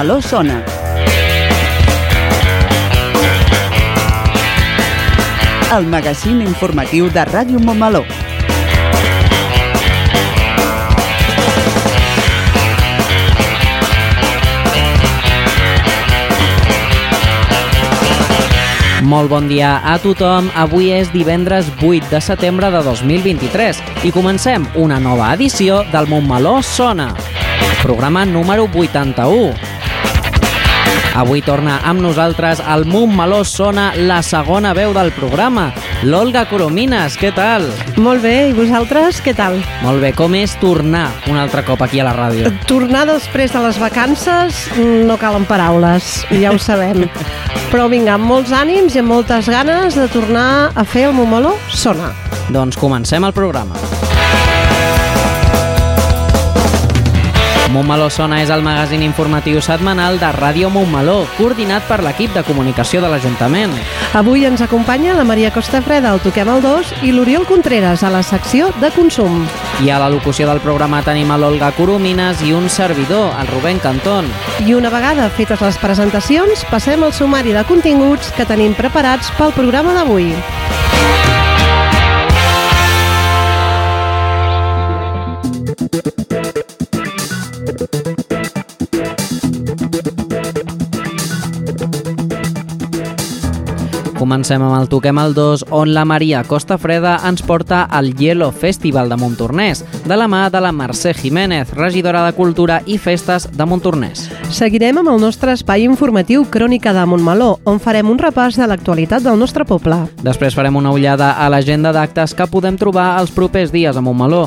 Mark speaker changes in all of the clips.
Speaker 1: Montmeló sona. El magazín informatiu de Ràdio Montmeló.
Speaker 2: Molt bon dia a tothom. Avui és divendres 8 de setembre de 2023 i comencem una nova edició del Montmeló Sona, programa número 81. Avui torna amb nosaltres al Montmeló Sona la segona veu del programa, l'Olga Coromines. Què tal?
Speaker 3: Molt bé, i vosaltres què tal?
Speaker 2: Molt bé, com és tornar un altre cop aquí a la ràdio?
Speaker 3: Tornar després de les vacances no calen paraules, ja ho sabem. Però vinga, amb molts ànims i amb moltes ganes de tornar a fer el Momolo Sona.
Speaker 2: Doncs comencem el programa. Montmeló Sona és el magazín informatiu setmanal de Ràdio Montmeló, coordinat per l'equip de comunicació de l'Ajuntament.
Speaker 3: Avui ens acompanya la Maria Costafreda, el Toquem el 2, i l'Oriol Contreras a la secció de consum.
Speaker 2: I a la locució del programa tenim l'Olga Coromines i un servidor, el Rubén Cantón.
Speaker 3: I una vegada fetes les presentacions, passem al sumari de continguts que tenim preparats pel programa d'avui.
Speaker 2: Comencem amb el Toquem el 2, on la Maria Costa Freda ens porta al Hielo Festival de Montornès, de la mà de la Mercè Jiménez, regidora de Cultura i Festes de Montornès.
Speaker 3: Seguirem amb el nostre espai informatiu Crònica de Montmeló, on farem un repàs de l'actualitat del nostre poble.
Speaker 2: Després farem una ullada a l'agenda d'actes que podem trobar els propers dies a Montmeló.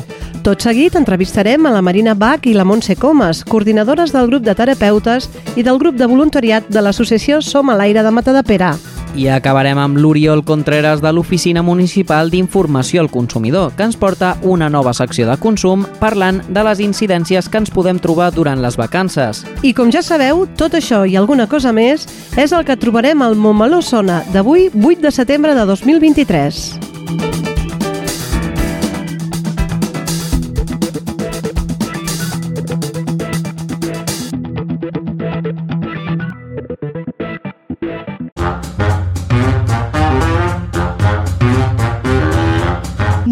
Speaker 3: Tot seguit entrevistarem a la Marina Bach i la Montse Comas, coordinadores del grup de terapeutes i del grup de voluntariat de l'associació Som a l'aire de Matadepera.
Speaker 2: I acabarem amb l'Oriol Contreras de l'Oficina Municipal d'Informació al Consumidor, que ens porta una nova secció de consum parlant de les incidències que ens podem trobar durant les vacances.
Speaker 3: I com ja sabeu, tot això i alguna cosa més és el que trobarem al Montmeló Sona d'avui, 8 de setembre de 2023.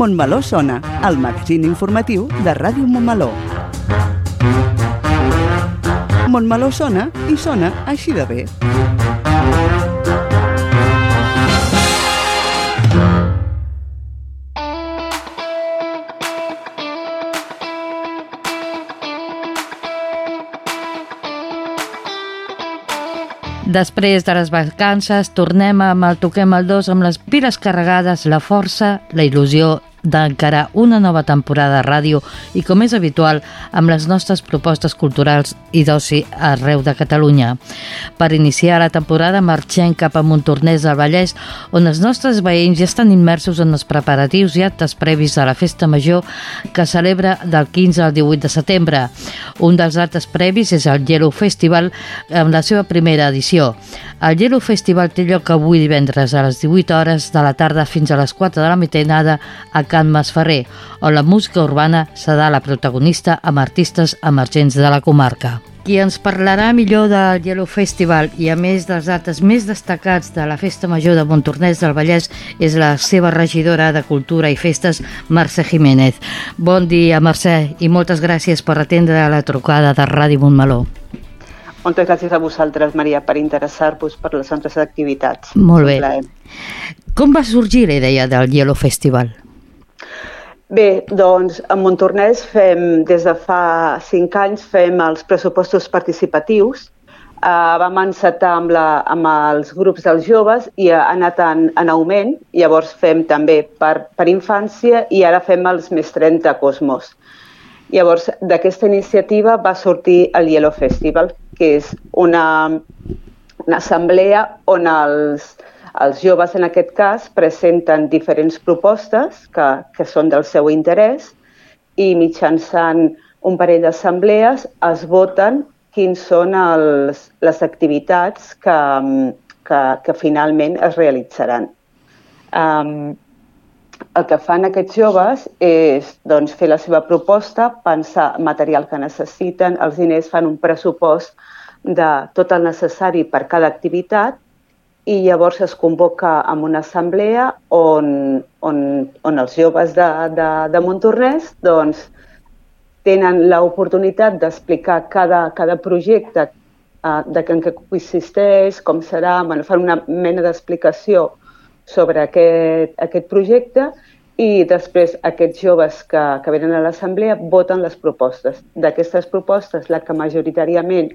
Speaker 1: Montmeló sona, el magazín informatiu de Ràdio Montmeló. Montmeló sona i sona així de bé.
Speaker 4: Després de les vacances, tornem amb el Toquem el 2 amb les piles carregades, la força, la il·lusió d'encarar una nova temporada de ràdio i, com és habitual, amb les nostres propostes culturals i d'oci arreu de Catalunya. Per iniciar la temporada marxem cap a Montornès del Vallès, on els nostres veïns ja estan immersos en els preparatius i actes previs de la Festa Major que celebra del 15 al 18 de setembre. Un dels actes previs és el Yellow Festival amb la seva primera edició. El Yellow Festival té lloc avui divendres a les 18 hores de la tarda fins a les 4 de la matinada a Can Masferrer, on la música urbana serà la protagonista amb artistes emergents de la comarca. Qui ens parlarà millor del Yellow Festival i a més dels actes més destacats de la Festa Major de Montornès del Vallès és la seva regidora de Cultura i Festes, Mercè Jiménez. Bon dia, Mercè, i moltes gràcies per atendre la trucada de Ràdio Montmeló.
Speaker 5: Moltes gràcies a vosaltres, Maria, per interessar-vos per les nostres activitats.
Speaker 4: Molt bé. Com va sorgir la idea del Yellow Festival?
Speaker 5: Bé, doncs a Montornès fem, des de fa cinc anys, fem els pressupostos participatius. Uh, vam encetar amb, la, amb els grups dels joves i ha anat en, en augment. Llavors fem també per, per infància i ara fem els més 30 Cosmos. Llavors, d'aquesta iniciativa va sortir el Yellow Festival, que és una, una assemblea on els, els joves, en aquest cas, presenten diferents propostes que, que són del seu interès i mitjançant un parell d'assemblees es voten quins són els, les activitats que, que, que finalment es realitzaran. Um, el que fan aquests joves és doncs, fer la seva proposta, pensar material que necessiten, els diners fan un pressupost de tot el necessari per cada activitat i llavors es convoca en una assemblea on, on, on els joves de, de, de Montornès doncs, tenen l'oportunitat d'explicar cada, cada projecte uh, de en què consisteix, com serà, bueno, fan una mena d'explicació sobre aquest, aquest projecte i després aquests joves que, que venen a l'assemblea voten les propostes. D'aquestes propostes, la que majoritàriament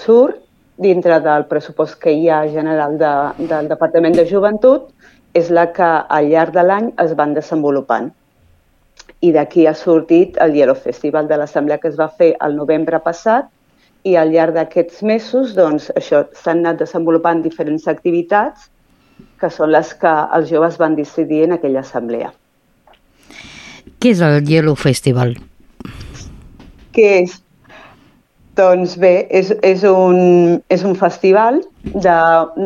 Speaker 5: surt dintre del pressupost que hi ha general de, del Departament de Joventut és la que al llarg de l'any es van desenvolupant. I d'aquí ha sortit el Yellow Festival de l'Assemblea que es va fer el novembre passat i al llarg d'aquests mesos doncs, això s'han anat desenvolupant diferents activitats que són les que els joves van decidir en aquella assemblea.
Speaker 4: Què és el Yellow Festival?
Speaker 5: Què és? Doncs bé, és, és, un, és un festival de,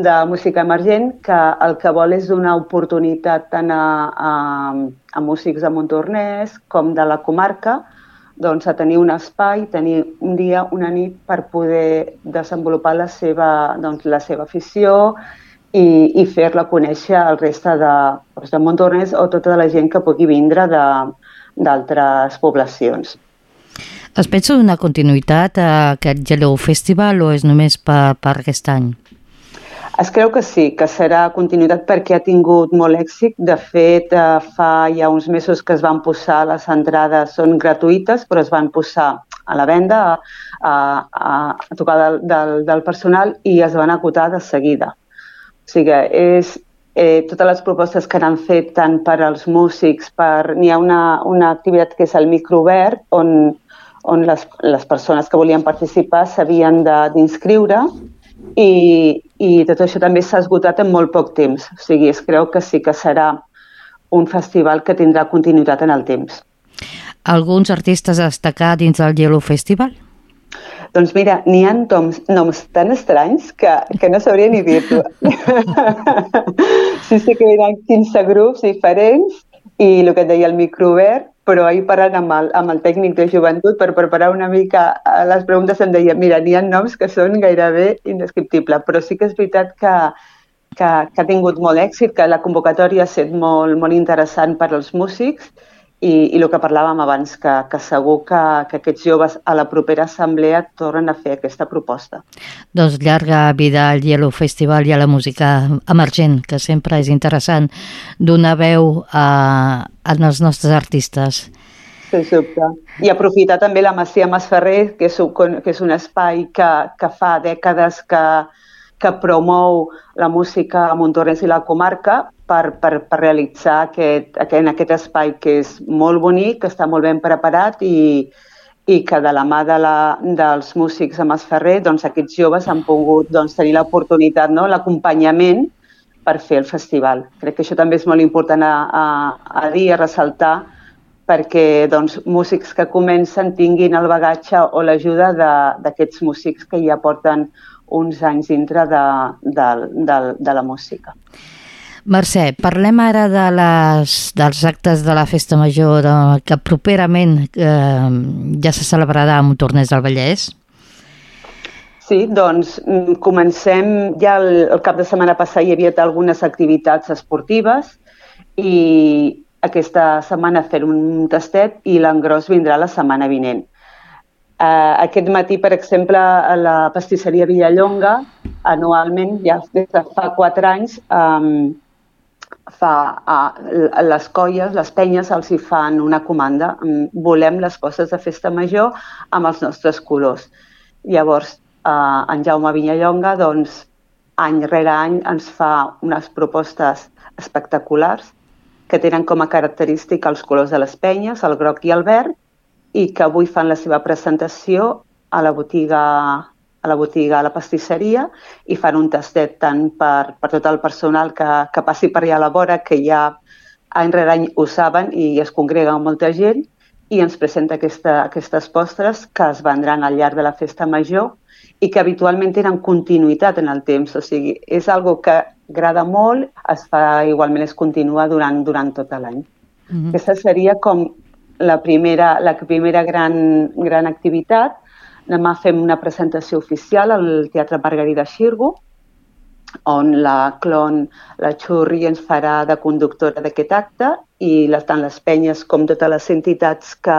Speaker 5: de música emergent que el que vol és donar oportunitat tant a, a, a músics de Montornès com de la comarca doncs, a tenir un espai, tenir un dia, una nit per poder desenvolupar la seva, doncs, la seva afició i, i fer-la conèixer al reste de, doncs, de Montornès o tota la gent que pugui vindre d'altres poblacions.
Speaker 4: Es pensa una continuïtat a aquest Yellow Festival o és només per, per aquest any?
Speaker 5: Es creu que sí, que serà continuïtat perquè ha tingut molt èxit. De fet, eh, fa ja uns mesos que es van posar, les entrades són gratuïtes, però es van posar a la venda, a, a, a tocar del, del, del personal i es van acotar de seguida. O sigui, és, eh, totes les propostes que han fet tant per als músics, per... n'hi ha una, una activitat que és el microobert, on, on les, les persones que volien participar s'havien d'inscriure i, i tot això també s'ha esgotat en molt poc temps. O sigui, es creu que sí que serà un festival que tindrà continuïtat en el temps.
Speaker 4: Alguns artistes a destacar dins del Yellow Festival?
Speaker 5: Doncs mira, n'hi ha noms, noms tan estranys que, que no sabria ni dir-ho. sí, sí que hi ha 15 grups diferents i el que et deia el microobert, però ahir parlant amb el, amb el tècnic de joventut per preparar una mica eh, les preguntes em deia, mira, n'hi ha noms que són gairebé indescriptibles, però sí que és veritat que, que, que ha tingut molt èxit, que la convocatòria ha estat molt, molt interessant per als músics i, i el que parlàvem abans, que, que segur que, que aquests joves a la propera assemblea tornen a fer aquesta proposta.
Speaker 4: Doncs llarga vida al Yellow Festival i a la música emergent, que sempre és interessant donar veu a, a els nostres artistes.
Speaker 5: Sens dubte. I aprofitar també la Masia Masferrer, que és un, que és un espai que, que fa dècades que, que promou la música a Montornès i la comarca per, per, per realitzar aquest, aquest, en aquest espai que és molt bonic, que està molt ben preparat i, i que de la mà de la, dels músics a Masferrer, doncs aquests joves han pogut doncs, tenir l'oportunitat, no? l'acompanyament per fer el festival. Crec que això també és molt important a, a, a dir, a ressaltar, perquè doncs, músics que comencen tinguin el bagatge o l'ajuda d'aquests músics que ja porten uns anys dintre de, de, de, de la música.
Speaker 4: Mercè, parlem ara de les, dels actes de la Festa Major de, que properament eh, ja se celebrarà a Montornès del Vallès.
Speaker 5: Sí, doncs mm, comencem, ja el, el cap de setmana passat hi havia algunes activitats esportives i aquesta setmana fer un tastet i l'engròs vindrà la setmana vinent. Uh, aquest matí, per exemple, a la pastisseria Villallonga, anualment, ja des de fa quatre anys, um, fa, uh, les colles, les penyes, els hi fan una comanda. Volem les coses de festa major amb els nostres colors. Llavors, uh, en Jaume Villallonga, doncs, any rere any ens fa unes propostes espectaculars que tenen com a característica els colors de les penyes, el groc i el verd, i que avui fan la seva presentació a la botiga a la botiga, a la pastisseria, i fan un tastet tant per, per tot el personal que, que passi per allà a la vora, que ja any rere any ho saben i es congrega molta gent, i ens presenta aquesta, aquestes postres que es vendran al llarg de la festa major i que habitualment tenen continuïtat en el temps. O sigui, és algo que agrada molt, es fa igualment, es continua durant, durant tot l'any. Mm -hmm. Aquesta seria com la primera, la primera gran, gran activitat. Demà fem una presentació oficial al Teatre Margarida Xirgo, on la clon, la Xurri, ens farà de conductora d'aquest acte i tant les penyes com totes les entitats que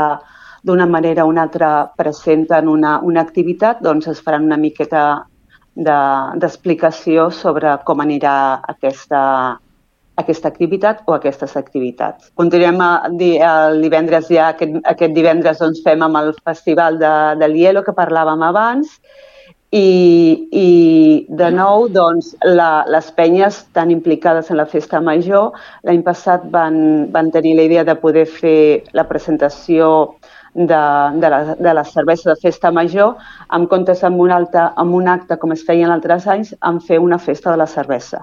Speaker 5: d'una manera o una altra presenten una, una activitat, doncs es faran una miqueta d'explicació de, sobre com anirà aquesta, aquesta activitat o aquestes activitats. Continuem a, el divendres ja, aquest, aquest divendres doncs, fem amb el Festival de, de Lielo que parlàvem abans i, i de nou, doncs, la, les penyes tan implicades en la festa major, l'any passat van, van tenir la idea de poder fer la presentació de, de, la, de la cervesa de festa major, en comptes amb un, alta, amb un acte, com es feia en altres anys, en fer una festa de la cervesa.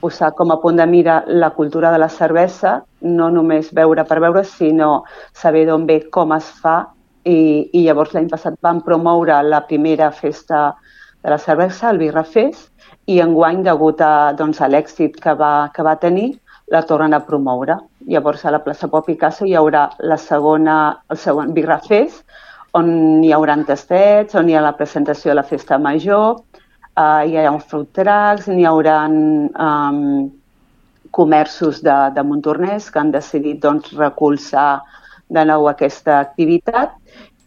Speaker 5: Posar com a punt de mira la cultura de la cervesa, no només veure per veure, sinó saber d'on ve, com es fa i, i llavors l'any passat vam promoure la primera festa de la cervesa, el Birra Fest, i enguany, degut a, doncs, a l'èxit que, va, que va tenir, la tornen a promoure. Llavors, a la plaça Pau Picasso hi haurà la segona, el segon Birra Fest, on hi haurà tastets, on hi ha la presentació de la festa major, eh, hi ha un fruit trucks, n'hi haurà um, comerços de, de Montornès que han decidit doncs, recolzar de nou aquesta activitat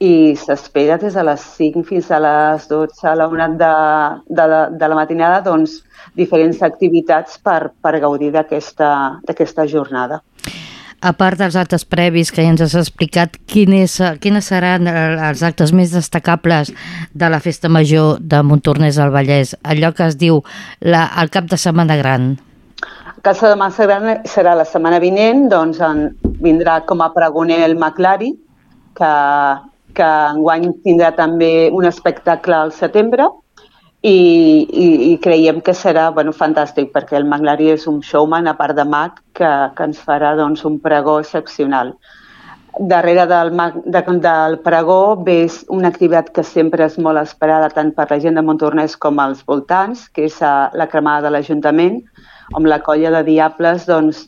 Speaker 5: i s'espera des de les 5 fins a les 12 a la una de, de, la, de la matinada doncs, diferents activitats per, per gaudir d'aquesta jornada.
Speaker 4: A part dels actes previs que ja ens has explicat, quines, quines seran els actes més destacables de la Festa Major de Montornès al Vallès, allò que es diu la, el cap de setmana gran?
Speaker 5: Casa de Massa Gran serà la setmana vinent, doncs en, vindrà com a pregoner el Maclari, que, que enguany tindrà també un espectacle al setembre i, i, i creiem que serà bueno, fantàstic perquè el Maclari és un showman, a part de mag, que, que ens farà doncs, un pregó excepcional. Darrere del, de, del pregó ve una activitat que sempre és molt esperada tant per la gent de Montornès com als voltants, que és la cremada de l'Ajuntament, amb la colla de Diables doncs,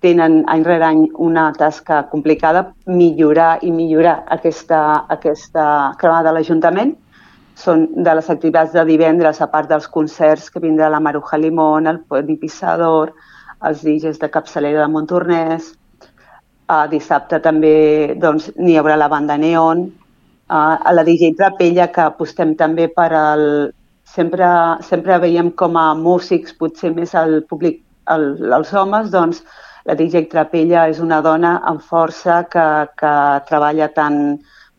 Speaker 5: tenen any rere any una tasca complicada, millorar i millorar aquesta, aquesta cremada de l'Ajuntament. Són de les activitats de divendres, a part dels concerts que vindrà la Maruja Limón, el Poni Pissador, els DJs de capçalera de Montornès. Uh, dissabte també doncs, n'hi haurà la banda Neon. Uh, a la DJ Trapella, que apostem també per al, sempre, sempre veiem com a músics, potser més al públic, el, els homes, doncs la DJ Trapella és una dona amb força que, que treballa tant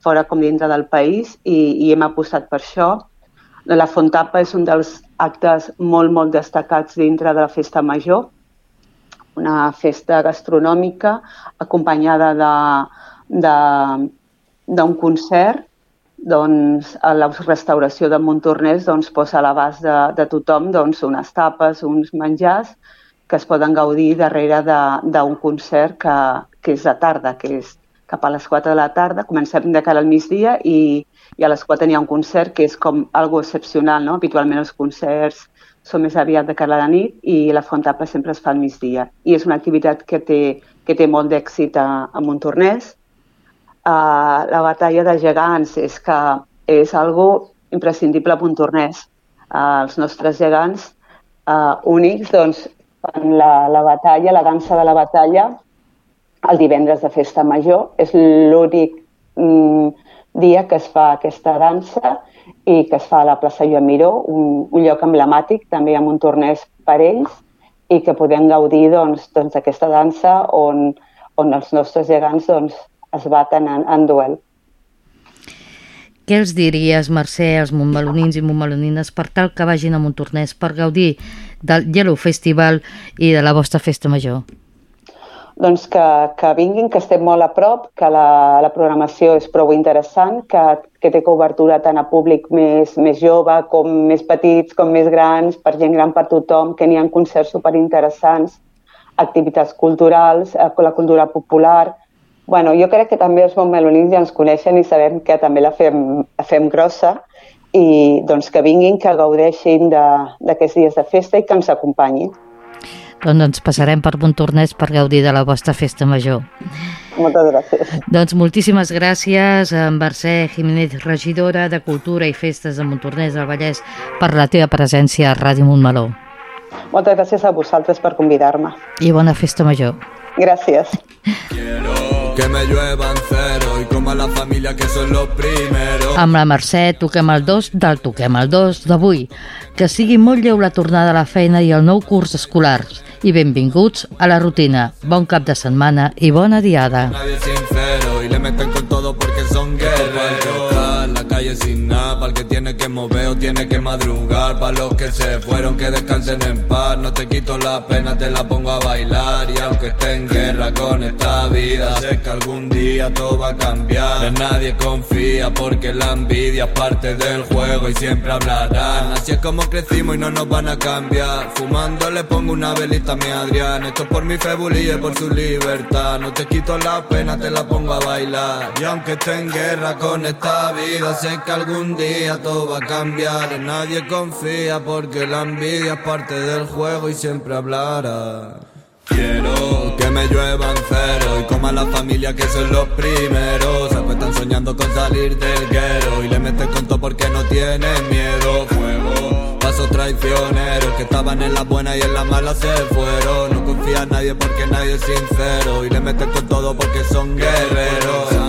Speaker 5: fora com dintre del país i, i hem apostat per això. La Fontapa és un dels actes molt, molt destacats dintre de la festa major, una festa gastronòmica acompanyada d'un concert doncs, a la restauració de Montornès doncs, posa a l'abast de, de tothom doncs, unes tapes, uns menjars que es poden gaudir darrere d'un concert que, que és de tarda, que és cap a les 4 de la tarda, comencem de cara al migdia i, i a les 4 hi ha un concert que és com algo excepcional, no? Habitualment els concerts són més aviat de cara a la nit i la Fontapa sempre es fa al migdia. I és una activitat que té, que té molt d'èxit a, a Montornès uh, la batalla de gegants és que és algo imprescindible a Montornès. Uh, els nostres gegants uh, únics doncs, fan la, la batalla, la dansa de la batalla, el divendres de festa major. És l'únic mm, dia que es fa aquesta dansa i que es fa a la plaça Joan Miró, un, un lloc emblemàtic també amb un tornès per ells i que podem gaudir doncs, doncs, d'aquesta doncs, dansa on, on els nostres gegants doncs, es baten en, en duel.
Speaker 4: Què els diries, Mercè, als montmelonins i montmelonines per tal que vagin a Montornès per gaudir del Yellow Festival i de la vostra festa major?
Speaker 5: Doncs que, que vinguin, que estem molt a prop, que la, la programació és prou interessant, que, que té cobertura tant a públic més, més jove com més petits, com més grans, per gent gran, per tothom, que n'hi ha concerts superinteressants, activitats culturals, eh, la cultura popular... bueno, jo crec que també els montmelonins ja ens coneixen i sabem que també la fem, la fem grossa i doncs que vinguin, que gaudeixin d'aquests dies de festa i que ens acompanyin.
Speaker 4: Doncs ens passarem per Montornès per gaudir de la vostra festa major.
Speaker 5: Moltes gràcies.
Speaker 4: Doncs moltíssimes gràcies a en Mercè Jiménez, regidora de Cultura i Festes de Montornès del Vallès, per la teva presència a Ràdio Montmeló.
Speaker 5: Moltes gràcies a vosaltres per convidar-me.
Speaker 4: I bona festa major.
Speaker 5: Gràcies.
Speaker 6: Que me lluevan cero y coma la familia que son los primeros.
Speaker 4: Amb la Mercè toquem el 2 del Toquem el 2 d'avui. Que sigui molt lleu la tornada a la feina i el nou curs escolar. I benvinguts a la rutina. Bon cap de setmana i bona diada.
Speaker 6: Nadie sincero y le meten con todo porque son guerreros. Sin nada, para el que tiene que mover o tiene que madrugar. Para los que se fueron, que descansen en paz. No te quito la pena, te la pongo a bailar. Y aunque esté en guerra con esta vida, sé que algún día todo va a cambiar. En nadie confía porque la envidia es parte del juego y siempre hablarán. Así es como crecimos y no nos van a cambiar. Fumando le pongo una velita a mi Adrián. Esto es por mi febulilla y por su libertad. No te quito la pena, te la pongo a bailar. Y aunque esté en guerra con esta vida, sé que algún día todo va a cambiar. En nadie confía porque la envidia es parte del juego y siempre hablará. Quiero que me lluevan cero y coma la familia que son los primeros. Se están soñando con salir del guero y le meten con todo porque no tienen miedo. Fuego, pasos traicioneros que estaban en las buenas y en las malas se fueron. No confía en nadie porque nadie es sincero y le meten con todo porque son guerreros.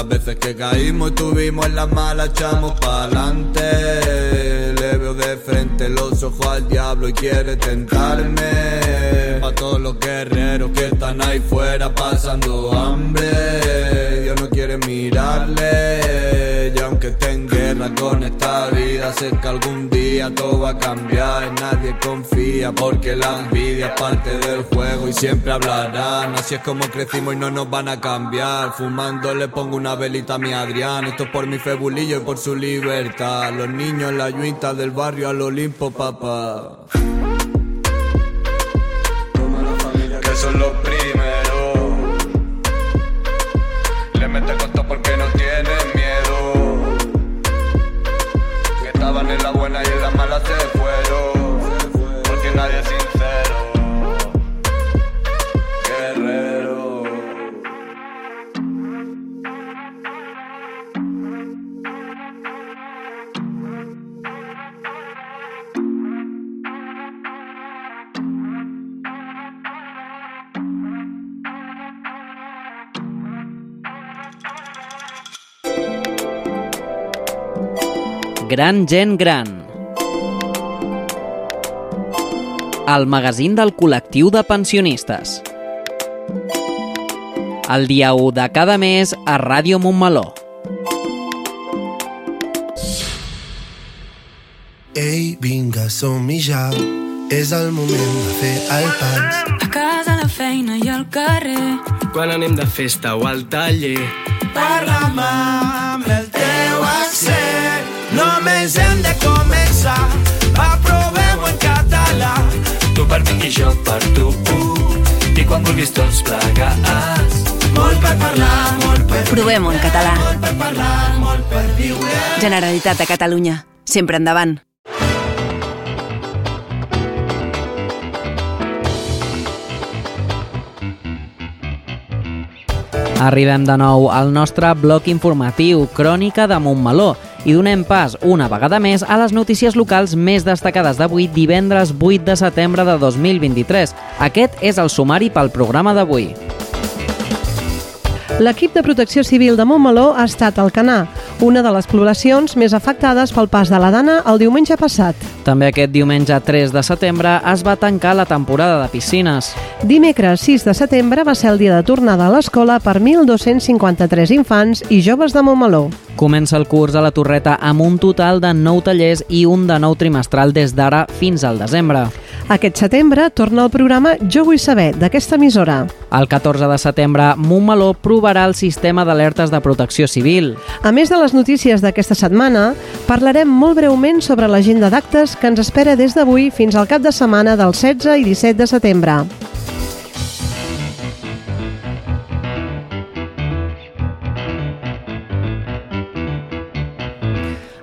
Speaker 6: Las veces que caímos y tuvimos en las malas echamos pa'lante. Le veo de frente los ojos al diablo y quiere tentarme. Pa' todos los guerreros que están ahí fuera pasando hambre. Dios no quiere mirarle. Aunque esté en guerra con esta vida, sé que algún día todo va a cambiar. Y nadie confía porque la envidia es parte del juego y siempre hablarán. Así es como crecimos y no nos van a cambiar. Fumando le pongo una velita a mi Adrián. Esto es por mi febulillo y por su libertad. Los niños en la yuinta del barrio al Olimpo, papá. Que son los
Speaker 2: Gran gent gran. El magazín del col·lectiu de pensionistes. El dia 1 de cada mes a Ràdio Montmeló.
Speaker 7: Ei, vinga, som-hi ja. És el moment de fer el pas.
Speaker 8: A casa, a la feina i al carrer.
Speaker 9: Quan anem de festa o al taller.
Speaker 7: Parla'm amb. Només hem de començar. Va, provem-ho en català.
Speaker 9: Tu per mi i jo per tu. I quan vulguis tots plegats.
Speaker 7: Molt per parlar, molt per
Speaker 10: Provem-ho en català.
Speaker 7: Molt per parlar, molt per viure.
Speaker 10: Generalitat de Catalunya. Sempre endavant.
Speaker 2: Arribem de nou al nostre bloc informatiu Crònica de Montmeló i donem pas una vegada més a les notícies locals més destacades d'avui divendres 8 de setembre de 2023. Aquest és el sumari pel programa d'avui.
Speaker 3: L'equip de protecció civil de Montmeló ha estat al Canà, una de les poblacions més afectades pel pas de la Dana el diumenge passat.
Speaker 2: També aquest diumenge 3 de setembre es va tancar la temporada de piscines.
Speaker 3: Dimecres 6 de setembre va ser el dia de tornada a l'escola per 1.253 infants i joves de Montmeló.
Speaker 2: Comença el curs a la Torreta amb un total de 9 tallers i un de nou trimestral des d'ara fins al desembre.
Speaker 3: Aquest setembre torna el programa Jo vull saber, d'aquesta emissora.
Speaker 2: El 14 de setembre, Montmeló provarà el sistema d'alertes de protecció civil.
Speaker 3: A més de les notícies d'aquesta setmana, parlarem molt breument sobre l'agenda d'actes que ens espera des d'avui fins al cap de setmana del 16 i 17 de setembre.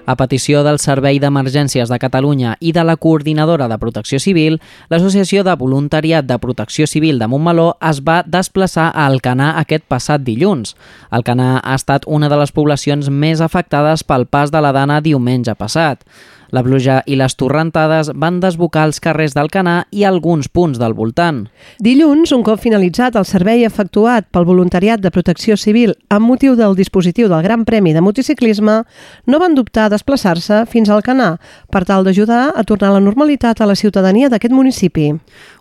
Speaker 2: A petició del Servei d'Emergències de Catalunya i de la Coordinadora de Protecció Civil, l'Associació de Voluntariat de Protecció Civil de Montmeló es va desplaçar a Alcanar aquest passat dilluns. Alcanar ha estat una de les poblacions més afectades pel pas de la dana diumenge passat. La pluja i les torrentades van desbocar els carrers d'Alcanar i alguns punts del voltant.
Speaker 3: Dilluns, un cop finalitzat el servei efectuat pel voluntariat de protecció civil amb motiu del dispositiu del Gran Premi de Motociclisme, no van dubtar a desplaçar-se fins al Canà per tal d'ajudar a tornar la normalitat a la ciutadania d'aquest municipi.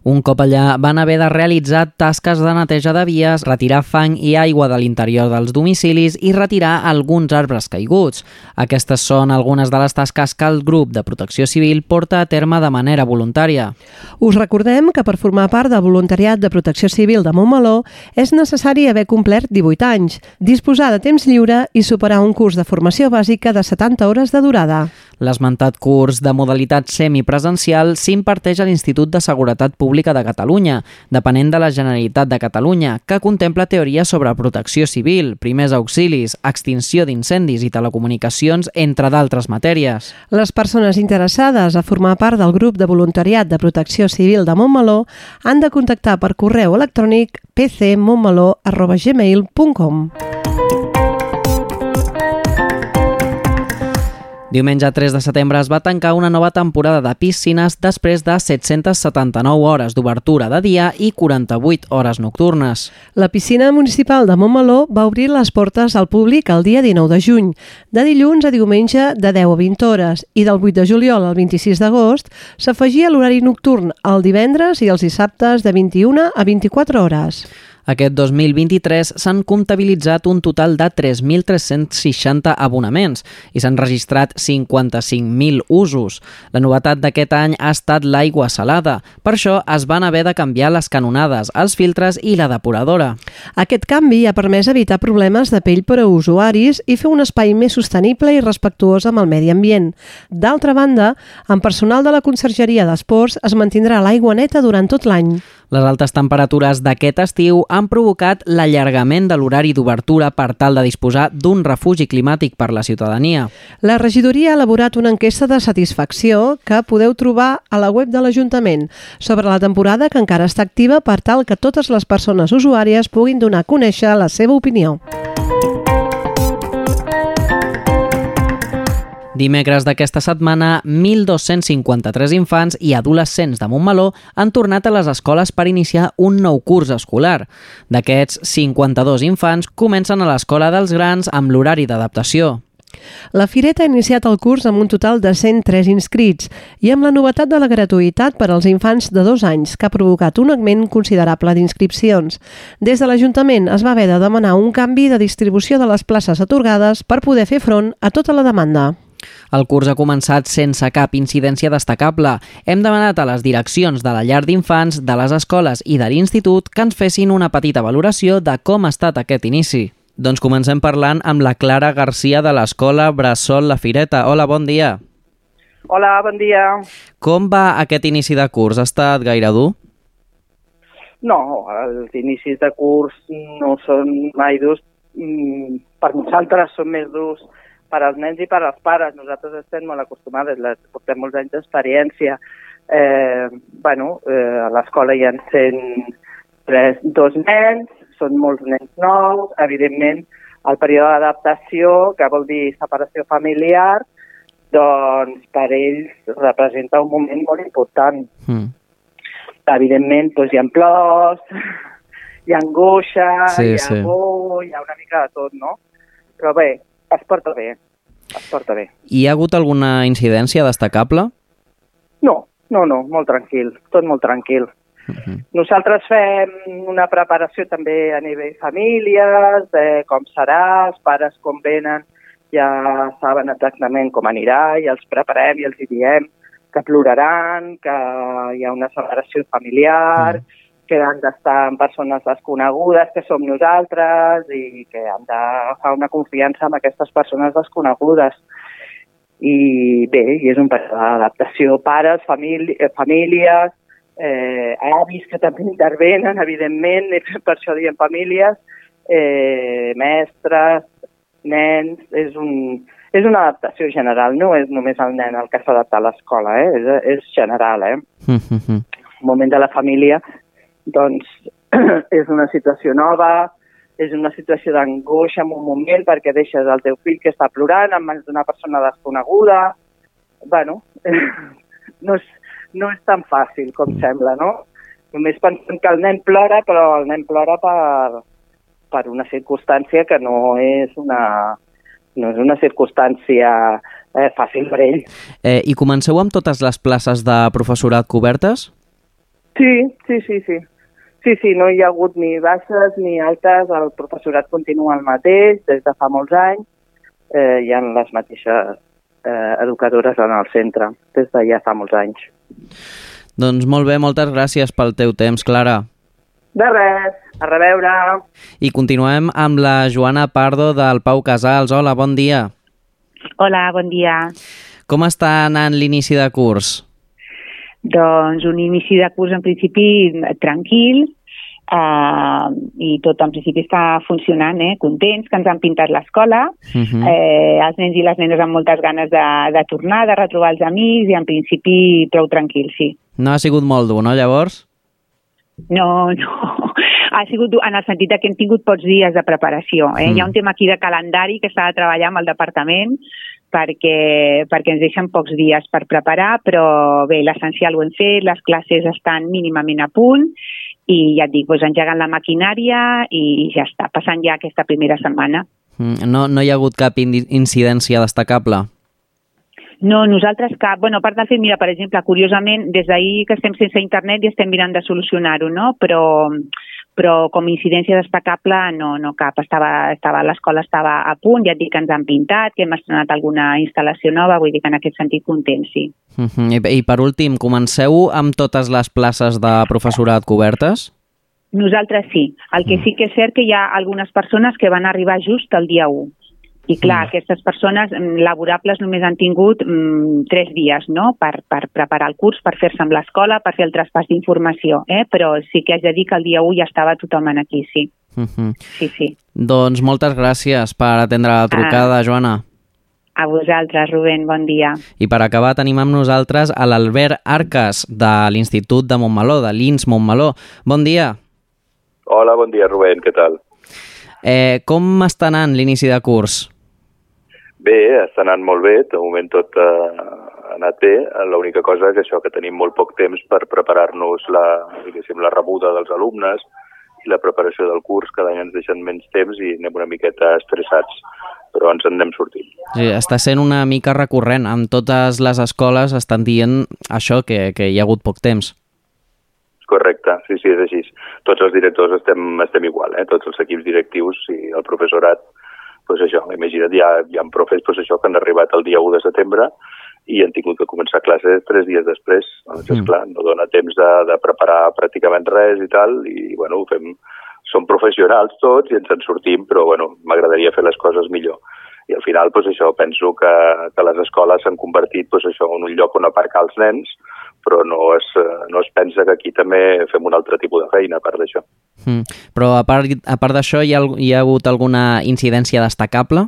Speaker 2: Un cop allà van haver de realitzar tasques de neteja de vies, retirar fang i aigua de l'interior dels domicilis i retirar alguns arbres caiguts. Aquestes són algunes de les tasques que el grup de protecció civil porta a terme de manera voluntària.
Speaker 3: Us recordem que per formar part del voluntariat de protecció civil de Montmeló és necessari haver complert 18 anys, disposar de temps lliure i superar un curs de formació bàsica de 70 hores de durada.
Speaker 2: L'esmentat curs de modalitat semipresencial s'imparteix a l'Institut de Seguretat Pública de Catalunya, depenent de la Generalitat de Catalunya, que contempla teoria sobre protecció civil, primers auxilis, extinció d'incendis i telecomunicacions, entre d'altres matèries.
Speaker 3: Les persones interessades a formar part del grup de voluntariat de protecció civil de Montmeló han de contactar per correu electrònic pcmontmeló.gmail.com
Speaker 2: Diumenge 3 de setembre es va tancar una nova temporada de piscines després de 779 hores d'obertura de dia i 48 hores nocturnes.
Speaker 3: La piscina municipal de Montmeló va obrir les portes al públic el dia 19 de juny, de dilluns a diumenge de 10 a 20 hores, i del 8 de juliol al 26 d'agost s'afegia l'horari nocturn el divendres i els dissabtes de 21 a 24 hores.
Speaker 2: Aquest 2023 s'han comptabilitzat un total de 3.360 abonaments i s'han registrat 55.000 usos. La novetat d'aquest any ha estat l'aigua salada. Per això es van haver de canviar les canonades, els filtres i la depuradora.
Speaker 3: Aquest canvi ha permès evitar problemes de pell per a usuaris i fer un espai més sostenible i respectuós amb el medi ambient. D'altra banda, amb personal de la Consergeria d'Esports es mantindrà l'aigua neta durant tot l'any.
Speaker 2: Les altes temperatures d'aquest estiu han provocat l'allargament de l'horari d'obertura per tal de disposar d'un refugi climàtic per la ciutadania.
Speaker 3: La regidoria ha elaborat una enquesta de satisfacció que podeu trobar a la web de l'Ajuntament sobre la temporada que encara està activa per tal que totes les persones usuàries puguin donar a conèixer la seva opinió.
Speaker 2: Dimecres d'aquesta setmana, 1.253 infants i adolescents de Montmeló han tornat a les escoles per iniciar un nou curs escolar. D'aquests, 52 infants comencen a l'escola dels grans amb l'horari d'adaptació.
Speaker 3: La Fireta ha iniciat el curs amb un total de 103 inscrits i amb la novetat de la gratuïtat per als infants de dos anys, que ha provocat un augment considerable d'inscripcions. Des de l'Ajuntament es va haver de demanar un canvi de distribució de les places atorgades per poder fer front a tota la demanda.
Speaker 2: El curs ha començat sense cap incidència destacable. Hem demanat a les direccions de la llar d'infants, de les escoles i de l'institut que ens fessin una petita valoració de com ha estat aquest inici. Doncs comencem parlant amb la Clara Garcia de l'escola Bressol La Fireta. Hola, bon dia.
Speaker 11: Hola, bon dia.
Speaker 2: Com va aquest inici de curs? Ha estat gaire dur?
Speaker 11: No, els inicis de curs no són mai durs. Mm, Per nosaltres són més durs per als nens i per als pares. Nosaltres estem molt acostumades, les, portem molts anys d'experiència. Eh, bueno, eh, a l'escola hi ha 103, dos nens, són molts nens nous, evidentment el període d'adaptació, que vol dir separació familiar, doncs per ells representa un moment molt important.
Speaker 2: Mm.
Speaker 11: Evidentment doncs, hi ha plors, hi ha angoixa,
Speaker 2: Sí,
Speaker 11: hi ha
Speaker 2: sí.
Speaker 11: por, hi ha una mica de tot, no? Però bé, es porta bé, es porta bé.
Speaker 2: Hi ha hagut alguna incidència destacable?
Speaker 11: No, no, no, molt tranquil, tot molt tranquil. Nosaltres fem una preparació també a nivell famílies, de com serà, els pares com venen, ja saben exactament com anirà i els preparem i els diem que ploraran, que hi ha una separació familiar, mm. Que han d'estar amb persones desconegudes, que som nosaltres, i que han d'agafar una confiança amb aquestes persones desconegudes. I bé, i és un període d'adaptació. Pares, famíli famílies, eh, avis que també intervenen, evidentment, per això diem famílies, eh, mestres, nens, és, un, és una adaptació general, no és només el nen el que s'adapta a l'escola, eh? és, és general. Eh?
Speaker 2: Mm -hmm.
Speaker 11: El moment de la família doncs, és una situació nova, és una situació d'angoixa en un moment perquè deixes el teu fill que està plorant en mans d'una persona desconeguda. bueno, no és, no és tan fàcil com mm. sembla, no? Només pensem que el nen plora, però el nen plora per, per una circumstància que no és una, no és una circumstància eh, fàcil per ell.
Speaker 2: Eh, I comenceu amb totes les places de professorat cobertes?
Speaker 11: Sí, sí, sí, sí. Sí, sí, no hi ha hagut ni baixes ni altes, el professorat continua el mateix des de fa molts anys, eh, hi ha les mateixes eh, educadores en el centre des de ja fa molts anys.
Speaker 2: Doncs molt bé, moltes gràcies pel teu temps, Clara.
Speaker 11: De res, a reveure.
Speaker 2: I continuem amb la Joana Pardo del Pau Casals. Hola, bon dia.
Speaker 12: Hola, bon dia.
Speaker 2: Com està anant l'inici de curs?
Speaker 12: Doncs un inici de curs en principi tranquil, Uh, i tot en principi està funcionant, eh? contents que ens han pintat l'escola, uh -huh. eh, els nens i les nenes amb moltes ganes de, de tornar, de retrobar els amics i en principi prou tranquil, sí.
Speaker 2: No ha sigut molt dur, no, llavors?
Speaker 12: No, no. Ha sigut en el sentit que hem tingut pocs dies de preparació. Eh? Mm. Hi ha un tema aquí de calendari que s'ha de treballar amb el departament perquè, perquè ens deixen pocs dies per preparar, però bé, l'essencial ho hem fet, les classes estan mínimament a punt i ja et dic, doncs engegant la maquinària i ja està, passant ja aquesta primera setmana.
Speaker 2: Mm, no, no hi ha hagut cap incidència destacable?
Speaker 12: No, nosaltres cap. Bueno, a part del fet, mira, per exemple, curiosament, des d'ahir que estem sense internet i estem mirant de solucionar-ho, no? Però, però com a incidència destacable no, no cap. Estava, estava, L'escola estava a punt, ja et dic que ens han pintat, que hem estrenat alguna instal·lació nova, vull dir que en aquest sentit contents, sí.
Speaker 2: Uh -huh. I, I per últim, comenceu amb totes les places de professorat cobertes?
Speaker 12: Nosaltres sí. El que sí que és cert que hi ha algunes persones que van arribar just el dia 1. I clar, mm. aquestes persones mm, laborables només han tingut mm, tres dies no? per, per preparar el curs, per fer-se amb l'escola, per fer el traspàs d'informació, eh? però sí que haig de dir que el dia 1 ja estava tothom aquí, sí.
Speaker 2: Mm -hmm.
Speaker 12: Sí, sí.
Speaker 2: Doncs moltes gràcies per atendre la trucada, ah. Joana.
Speaker 12: A vosaltres, Rubén, bon dia.
Speaker 2: I per acabar tenim amb nosaltres a l'Albert Arcas de l'Institut de Montmeló, de l'INS Montmeló. Bon dia.
Speaker 13: Hola, bon dia, Rubén, què tal?
Speaker 2: Eh, com està anant l'inici de curs?
Speaker 13: Bé, està anant molt bé, de moment tot uh, ha anat bé. L'única cosa és això, que tenim molt poc temps per preparar-nos la, la rebuda dels alumnes i la preparació del curs, cada any ens deixen menys temps i anem una miqueta estressats, però ens en anem sortint.
Speaker 2: Sí, està sent una mica recurrent. Amb totes les escoles estan dient això, que, que hi ha hagut poc temps.
Speaker 13: Correcte, sí, sí, és així. Tots els directors estem, estem igual, eh? tots els equips directius i el professorat pues això, imagina't, hi ha, hi ha profes pues això, que han arribat el dia 1 de setembre i han tingut que començar classes tres dies després. Doncs, mm. esclar, no dona temps de, de preparar pràcticament res i tal, i bueno, fem, som professionals tots i ens en sortim, però bueno, m'agradaria fer les coses millor. I al final, pues, això, penso que, que les escoles s'han convertit pues, això, en un lloc on aparcar els nens, però no es, no es pensa que aquí també fem un altre tipus de feina a part d'això.
Speaker 2: Mm. Però a part, a part d'això, hi, ha, hi ha hagut alguna incidència destacable?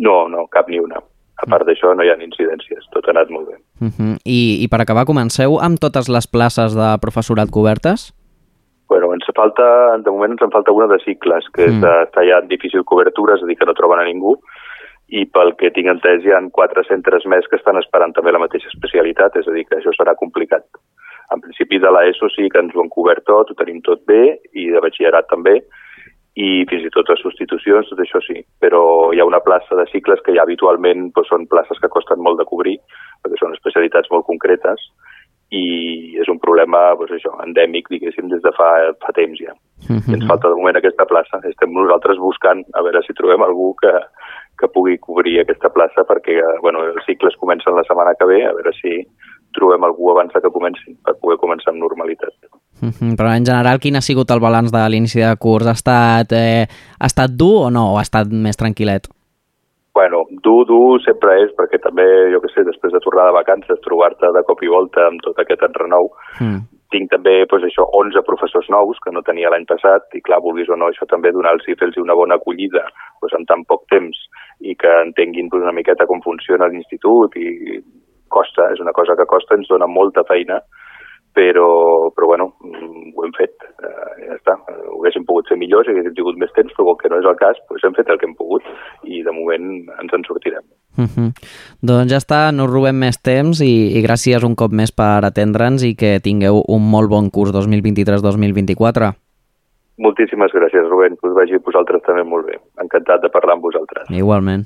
Speaker 13: No, no, cap ni una. A part d'això no hi ha incidències, tot ha anat molt bé.
Speaker 2: Uh -huh. I, I per acabar, comenceu amb totes les places de professorat cobertes?
Speaker 13: Bueno, ens falta, de moment ens en falta una de cicles, que mm. és de, està ja en difícil cobertura, és a dir, que no troben a ningú, i pel que tinc entès hi ha quatre centres més que estan esperant també la mateixa especialitat, és a dir, que això serà complicat. En principi de l'ESO sí que ens ho han cobert tot, ho tenim tot bé, i de batxillerat també, i fins i tot les substitucions, tot això sí. Però hi ha una plaça de cicles que ja habitualment doncs, són places que costen molt de cobrir, perquè són especialitats molt concretes, i és un problema doncs, això, endèmic, diguéssim, des de fa, fa temps ja. Mm -hmm. I ens falta de moment aquesta plaça. Estem nosaltres buscant a veure si trobem algú que, que pugui cobrir aquesta plaça perquè bueno, els cicles comencen la setmana que ve, a veure si trobem algú abans que comencin per poder començar amb normalitat.
Speaker 2: Mm -hmm. Però en general, quin ha sigut el balanç de l'inici de curs? Ha estat, eh, ha estat dur o no? O ha estat més tranquil·let?
Speaker 13: Bueno, dur, dur sempre és, perquè també, jo que sé, després de tornar de vacances, trobar-te de cop i volta amb tot aquest enrenou, mm. tinc també, doncs això, 11 professors nous que no tenia l'any passat, i clar, vulguis o no, això també donar-los i fer-los una bona acollida doncs, en tan poc temps i que entenguin doncs, una miqueta com funciona l'institut i costa, és una cosa que costa, ens dona molta feina, però, però bueno, mm, ho hem fet, eh, ja està. Ho haguéssim pogut fer millor si haguéssim tingut més temps, però com que no és el cas, doncs hem fet el que hem pogut i de moment ens en sortirem.
Speaker 2: Uh -huh. Doncs ja està, no us robem més temps i, i gràcies un cop més per atendre'ns i que tingueu un molt bon curs 2023-2024.
Speaker 13: Moltíssimes gràcies, Rubén, que us vagi vosaltres també molt bé. Encantat de parlar amb vosaltres.
Speaker 2: Igualment.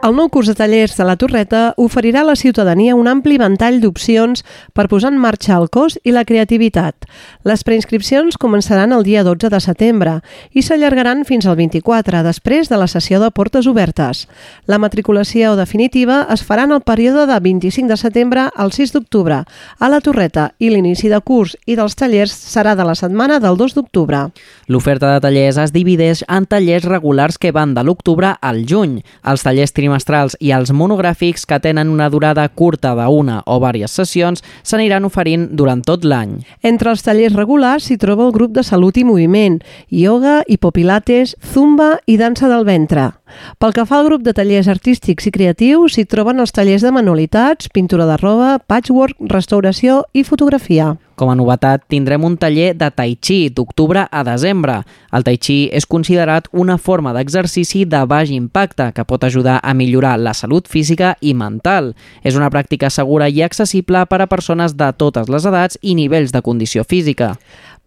Speaker 3: El nou curs de tallers de la Torreta oferirà a la ciutadania un ampli ventall d'opcions per posar en marxa el cos i la creativitat. Les preinscripcions començaran el dia 12 de setembre i s'allargaran fins al 24, després de la sessió de portes obertes. La matriculació definitiva es farà en el període de 25 de setembre al 6 d'octubre a la Torreta i l'inici de curs i dels tallers serà de la setmana del 2 d'octubre.
Speaker 2: L'oferta de tallers es divideix en tallers regulars que van de l'octubre al juny. Els tallers trimestrals i els monogràfics que tenen una durada curta d'una o diverses sessions s'aniran oferint durant tot l'any.
Speaker 3: Entre els tallers regulars s'hi troba el grup de salut i moviment, ioga, hipopilates, zumba i dansa del ventre. Pel que fa al grup de tallers artístics i creatius, s'hi troben els tallers de manualitats, pintura de roba, patchwork, restauració i fotografia.
Speaker 2: Com a novetat, tindrem un taller de Tai Chi d'octubre a desembre. El Tai Chi és considerat una forma d'exercici de baix impacte que pot ajudar a millorar la salut física i mental. És una pràctica segura i accessible per a persones de totes les edats i nivells de condició física.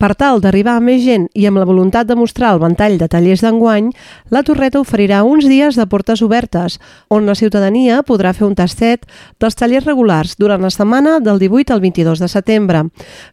Speaker 3: Per tal d'arribar a més gent i amb la voluntat de mostrar el ventall de tallers d'enguany, la Torreta oferirà uns dies de portes obertes, on la ciutadania podrà fer un tastet dels tallers regulars durant la setmana del 18 al 22 de setembre.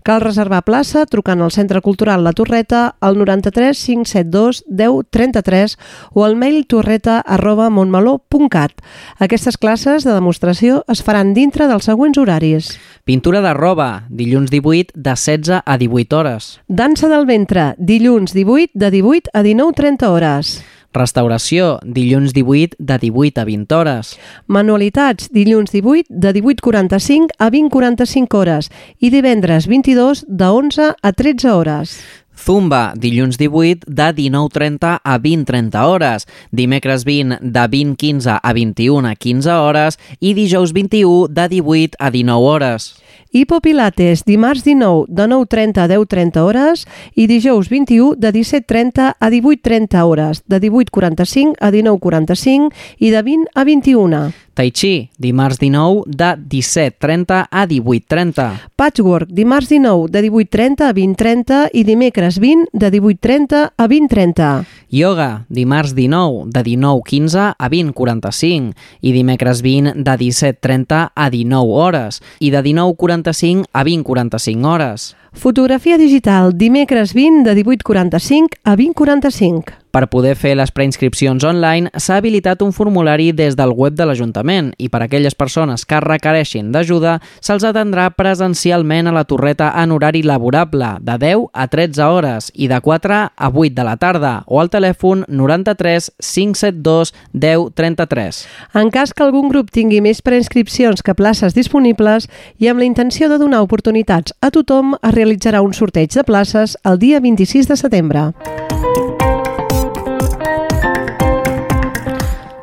Speaker 3: Cal reservar plaça trucant al Centre Cultural La Torreta al 93 572 10 33 o al mail torreta arroba montmeló.cat. Aquestes classes de demostració es faran dintre dels següents horaris.
Speaker 2: Pintura de roba, dilluns 18 de 16 a 18 hores.
Speaker 3: Dansa del ventre, dilluns 18 de 18 a 19.30 hores.
Speaker 2: Restauració, dilluns 18 de 18 a 20 hores.
Speaker 3: Manualitats, dilluns 18 de 18.45 a 20.45 hores i divendres 22 de 11 a 13 hores.
Speaker 2: Zumba, dilluns 18 de 19.30 a 20.30 hores, dimecres 20 de 20.15 a 21 a 15 hores i dijous 21 de 18 a 19 hores.
Speaker 3: Hipopilates, dimarts 19 de 9.30 a 10.30 hores i dijous 21 de 17.30 a 18.30 hores, de 18.45 a 19.45 i de 20 a 21.
Speaker 2: Tai Chi, dimarts 19 de 17.30 a 18.30.
Speaker 3: Patchwork, dimarts 19 de 18.30 a 20.30 i dimecres 20 de 18.30 a 20.30.
Speaker 2: Yoga, dimarts 19 de 19.15 a 20.45 i dimecres 20 de 17.30 a 19 hores i de 19.45 a 20.45 hores.
Speaker 3: Fotografia digital, dimecres 20 de 18.45 a 20.45.
Speaker 2: Per poder fer les preinscripcions online s'ha habilitat un formulari des del web de l'Ajuntament i per a aquelles persones que requereixin d'ajuda se'ls atendrà presencialment a la torreta en horari laborable de 10 a 13 hores i de 4 a 8 de la tarda o al telèfon 93 572 10 33.
Speaker 3: En cas que algun grup tingui més preinscripcions que places disponibles i amb la intenció de donar oportunitats a tothom es realitzarà un sorteig de places el dia 26 de setembre.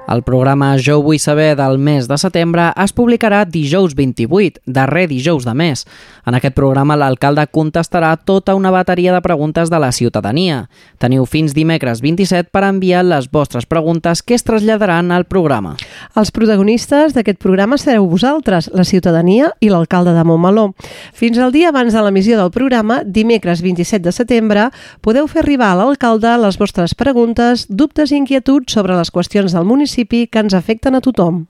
Speaker 2: El programa Jo vull saber del mes de setembre es publicarà dijous 28, darrer dijous de mes. En aquest programa l'alcalde contestarà tota una bateria de preguntes de la ciutadania. Teniu fins dimecres 27 per enviar les vostres preguntes que es traslladaran al programa.
Speaker 3: Els protagonistes d'aquest programa sereu vosaltres, la ciutadania i l'alcalde de Montmeló. Fins al dia abans de l'emissió del programa, dimecres 27 de setembre, podeu fer arribar a l'alcalde les vostres preguntes, dubtes i inquietuds sobre les qüestions del municipi municipi que ens afecten a tothom.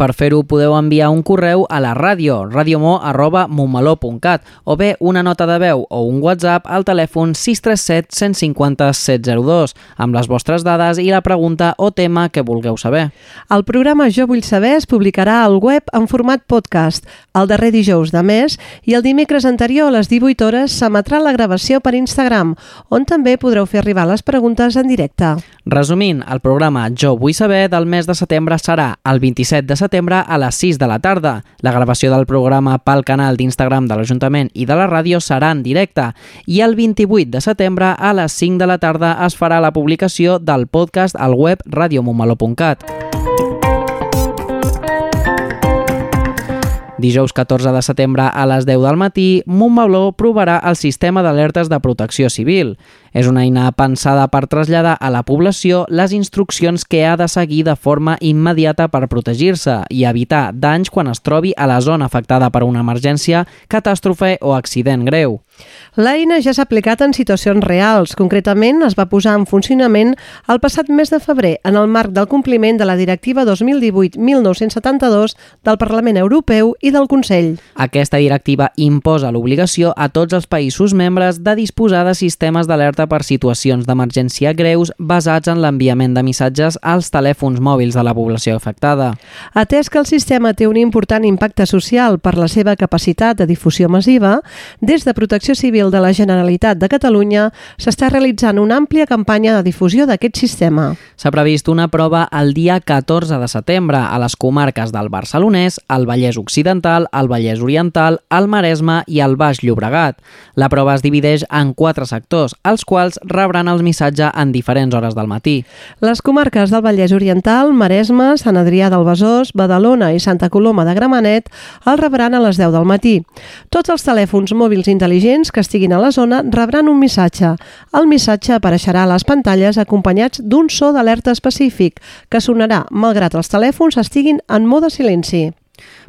Speaker 2: Per fer-ho podeu enviar un correu a la ràdio, radiomo.montmeló.cat o bé una nota de veu o un WhatsApp al telèfon 637 150 702 amb les vostres dades i la pregunta o tema que vulgueu saber.
Speaker 3: El programa Jo vull saber es publicarà al web en format podcast el darrer dijous de mes i el dimecres anterior a les 18 hores s'emetrà la gravació per Instagram, on també podreu fer arribar les preguntes en directe.
Speaker 2: Resumint, el programa Jo vull saber del mes de setembre serà el 27 de setembre a les 6 de la tarda. La gravació del programa pel canal d'Instagram de l'Ajuntament i de la ràdio serà en directe i el 28 de setembre a les 5 de la tarda es farà la publicació del podcast al web radiomontmeló.cat. Dijous 14 de setembre a les 10 del matí, Montmeló provarà el sistema d'alertes de protecció civil. És una eina pensada per traslladar a la població les instruccions que ha de seguir de forma immediata per protegir-se i evitar danys quan es trobi a la zona afectada per una emergència, catàstrofe o accident greu.
Speaker 3: L'eina ja s'ha aplicat en situacions reals. Concretament, es va posar en funcionament el passat mes de febrer en el marc del compliment de la Directiva 2018-1972 del Parlament Europeu i del Consell.
Speaker 2: Aquesta directiva imposa l'obligació a tots els països membres de disposar de sistemes d'alerta per situacions d'emergència greus basats en l'enviament de missatges als telèfons mòbils de la població afectada.
Speaker 3: Atès que el sistema té un important impacte social per la seva capacitat de difusió massiva, des de Protecció Civil de la Generalitat de Catalunya s'està realitzant una àmplia campanya de difusió d'aquest sistema.
Speaker 2: S'ha previst una prova el dia 14 de setembre a les comarques del Barcelonès, el Vallès Occidental, el Vallès Oriental, el Maresme i el Baix Llobregat. La prova es divideix en quatre sectors, els quals rebran el missatge en diferents hores del matí.
Speaker 3: Les comarques del Vallès Oriental, Maresme, Sant Adrià del Besòs, Badalona i Santa Coloma de Gramenet el rebran a les 10 del matí. Tots els telèfons mòbils intel·ligents que estiguin a la zona rebran un missatge. El missatge apareixerà a les pantalles acompanyats d'un so d'alerta específic que sonarà malgrat els telèfons estiguin en mode silenci.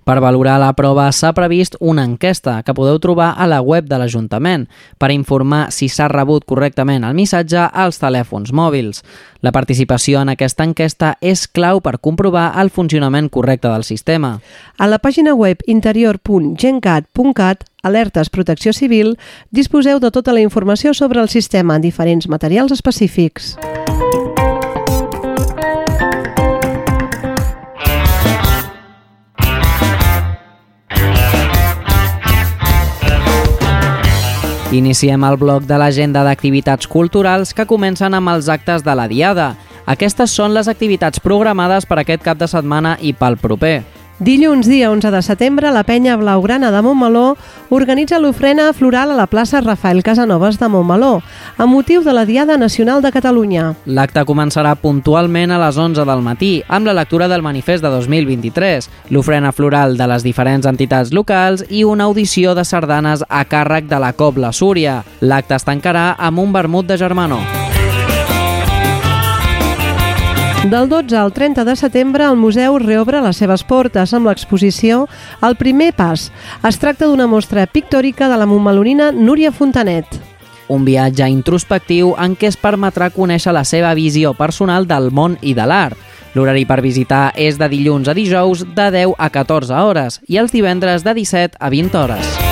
Speaker 2: Per valorar la prova s'ha previst una enquesta que podeu trobar a la web de l'Ajuntament per informar si s'ha rebut correctament el missatge als telèfons mòbils. La participació en aquesta enquesta és clau per comprovar el funcionament correcte del sistema.
Speaker 3: A la pàgina web interior.gencat.cat Alertes Protecció Civil, disposeu de tota la informació sobre el sistema en diferents materials específics.
Speaker 2: Iniciem el bloc de l'agenda d'activitats culturals que comencen amb els actes de la Diada. Aquestes són les activitats programades per aquest cap de setmana i pel proper.
Speaker 3: Dilluns, dia 11 de setembre, la penya Blaugrana de Montmeló organitza l'ofrena floral a la plaça Rafael Casanovas de Montmeló, amb motiu de la Diada Nacional de Catalunya.
Speaker 2: L'acte començarà puntualment a les 11 del matí, amb la lectura del manifest de 2023, l'ofrena floral de les diferents entitats locals i una audició de sardanes a càrrec de la Cobla Súria. L'acte es tancarà amb un vermut de germanor.
Speaker 3: Del 12 al 30 de setembre, el museu reobre les seves portes amb l'exposició El primer pas. Es tracta d'una mostra pictòrica de la montmelonina Núria Fontanet.
Speaker 2: Un viatge introspectiu en què es permetrà conèixer la seva visió personal del món i de l'art. L'horari per visitar és de dilluns a dijous de 10 a 14 hores i els divendres de 17 a 20 hores.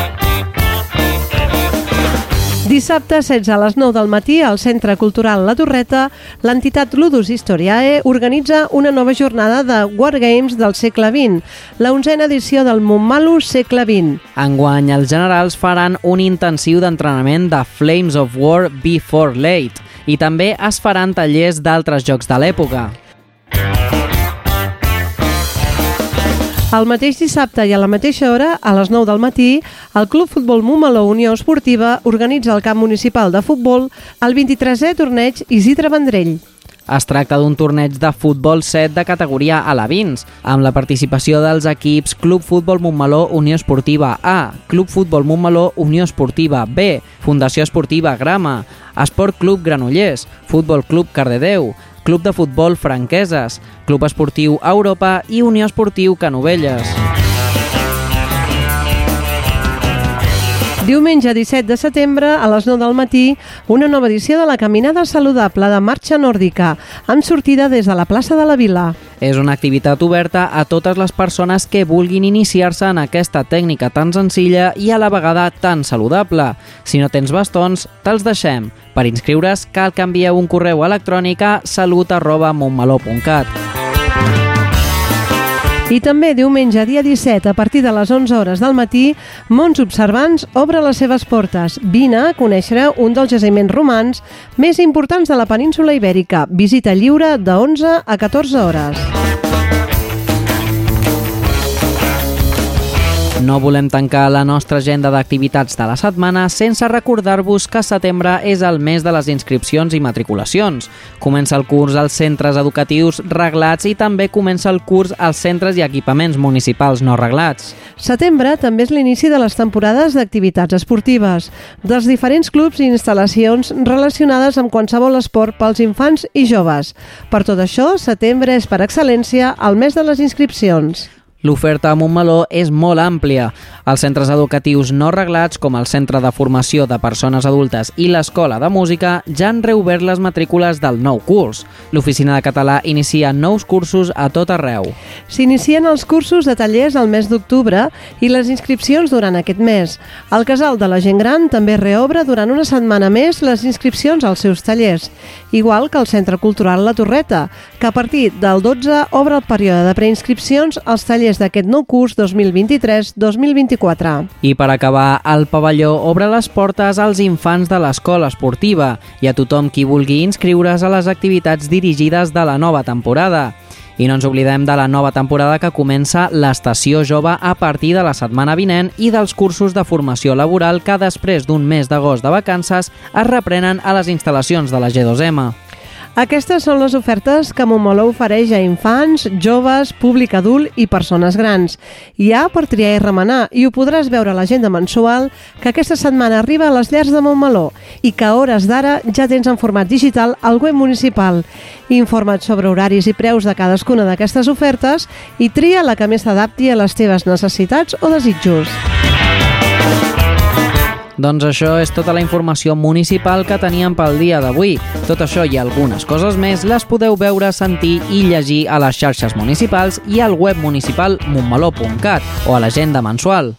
Speaker 3: Dissabte, 16 a les 9 del matí, al Centre Cultural La Torreta, l'entitat Ludus Historiae organitza una nova jornada de Wargames del segle XX, la onzena edició del Montmalu segle XX.
Speaker 2: Enguany, els generals faran un intensiu d'entrenament de Flames of War Before Late i també es faran tallers d'altres jocs de l'època.
Speaker 3: El mateix dissabte i a la mateixa hora, a les 9 del matí, el Club Futbol Montmeló Unió Esportiva organitza al camp municipal de futbol el 23è torneig Isidre Vendrell.
Speaker 2: Es tracta d'un torneig de futbol 7 de categoria alevins, amb la participació dels equips Club Futbol Montmeló Unió Esportiva A, Club Futbol Montmeló Unió Esportiva B, Fundació Esportiva Grama, Esport Club Granollers, Futbol Club Cardedeu, Club de Futbol Franqueses, Club Esportiu Europa i Unió Esportiu Canovelles.
Speaker 3: Diumenge 17 de setembre, a les 9 del matí, una nova edició de la Caminada Saludable de Marxa Nòrdica, amb sortida des de la plaça de la Vila.
Speaker 14: És una activitat oberta a totes les persones que vulguin iniciar-se en aquesta tècnica tan senzilla i a la vegada tan saludable. Si no tens bastons, te'ls deixem. Per inscriure's cal que envieu un correu electrònic a salut arroba montmeló.cat.
Speaker 3: I també diumenge, dia 17, a partir de les 11 hores del matí, Mons Observants obre les seves portes. Vine a conèixer un dels jaciments romans més importants de la península ibèrica. Visita lliure de 11 a 14 hores.
Speaker 14: No volem tancar la nostra agenda d'activitats de la setmana sense recordar-vos que setembre és el mes de les inscripcions i matriculacions. Comença el curs als centres educatius reglats i també comença el curs als centres i equipaments municipals no reglats.
Speaker 3: Setembre també és l'inici de les temporades d'activitats esportives, dels diferents clubs i instal·lacions relacionades amb qualsevol esport pels infants i joves. Per tot això, setembre és per excel·lència el mes de les inscripcions.
Speaker 14: L'oferta a Montmeló és molt àmplia. Els centres educatius no reglats, com el Centre de Formació de Persones Adultes i l'Escola de Música, ja han reobert les matrícules del nou curs. L'Oficina de Català inicia nous cursos a tot arreu.
Speaker 3: S'inicien els cursos de tallers al mes d'octubre i les inscripcions durant aquest mes. El Casal de la Gent Gran també reobre durant una setmana més les inscripcions als seus tallers, igual que el Centre Cultural La Torreta, que a partir del 12 obre el període de preinscripcions als tallers d'aquest nou curs 2023-2024.
Speaker 14: I per acabar, el pavelló obre les portes als infants de l'escola esportiva i a tothom qui vulgui inscriure's a les activitats dirigides de la nova temporada. I no ens oblidem de la nova temporada que comença l'Estació Jove a partir de la setmana vinent i dels cursos de formació laboral que després d'un mes d'agost de vacances es reprenen a les instal·lacions de la G2M.
Speaker 3: Aquestes són les ofertes que Montmeló ofereix a infants, joves, públic adult i persones grans. Hi ha per triar i remenar i ho podràs veure a l'agenda mensual que aquesta setmana arriba a les llars de Montmeló i que a hores d'ara ja tens en format digital al web municipal. Informa't sobre horaris i preus de cadascuna d'aquestes ofertes i tria la que més s'adapti a les teves necessitats o desitjos.
Speaker 14: Doncs això és tota la informació municipal que teníem pel dia d'avui. Tot això i algunes coses més les podeu veure, sentir i llegir a les xarxes municipals i al web municipal montmeló.cat o a l'agenda mensual.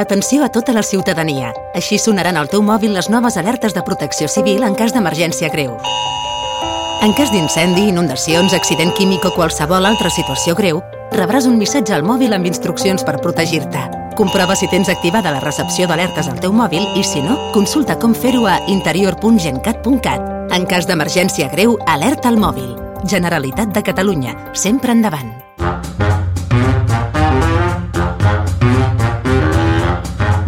Speaker 15: Atenció a tota la ciutadania. Així sonaran al teu mòbil les noves alertes de protecció civil en cas d'emergència greu. En cas d'incendi, inundacions, accident químic o qualsevol altra situació greu, rebràs un missatge al mòbil amb instruccions per protegir-te. Comprova si tens activada la recepció d'alertes al teu mòbil i, si no, consulta com fer-ho a interior.gencat.cat. En cas d'emergència greu, alerta al mòbil. Generalitat de Catalunya. Sempre endavant.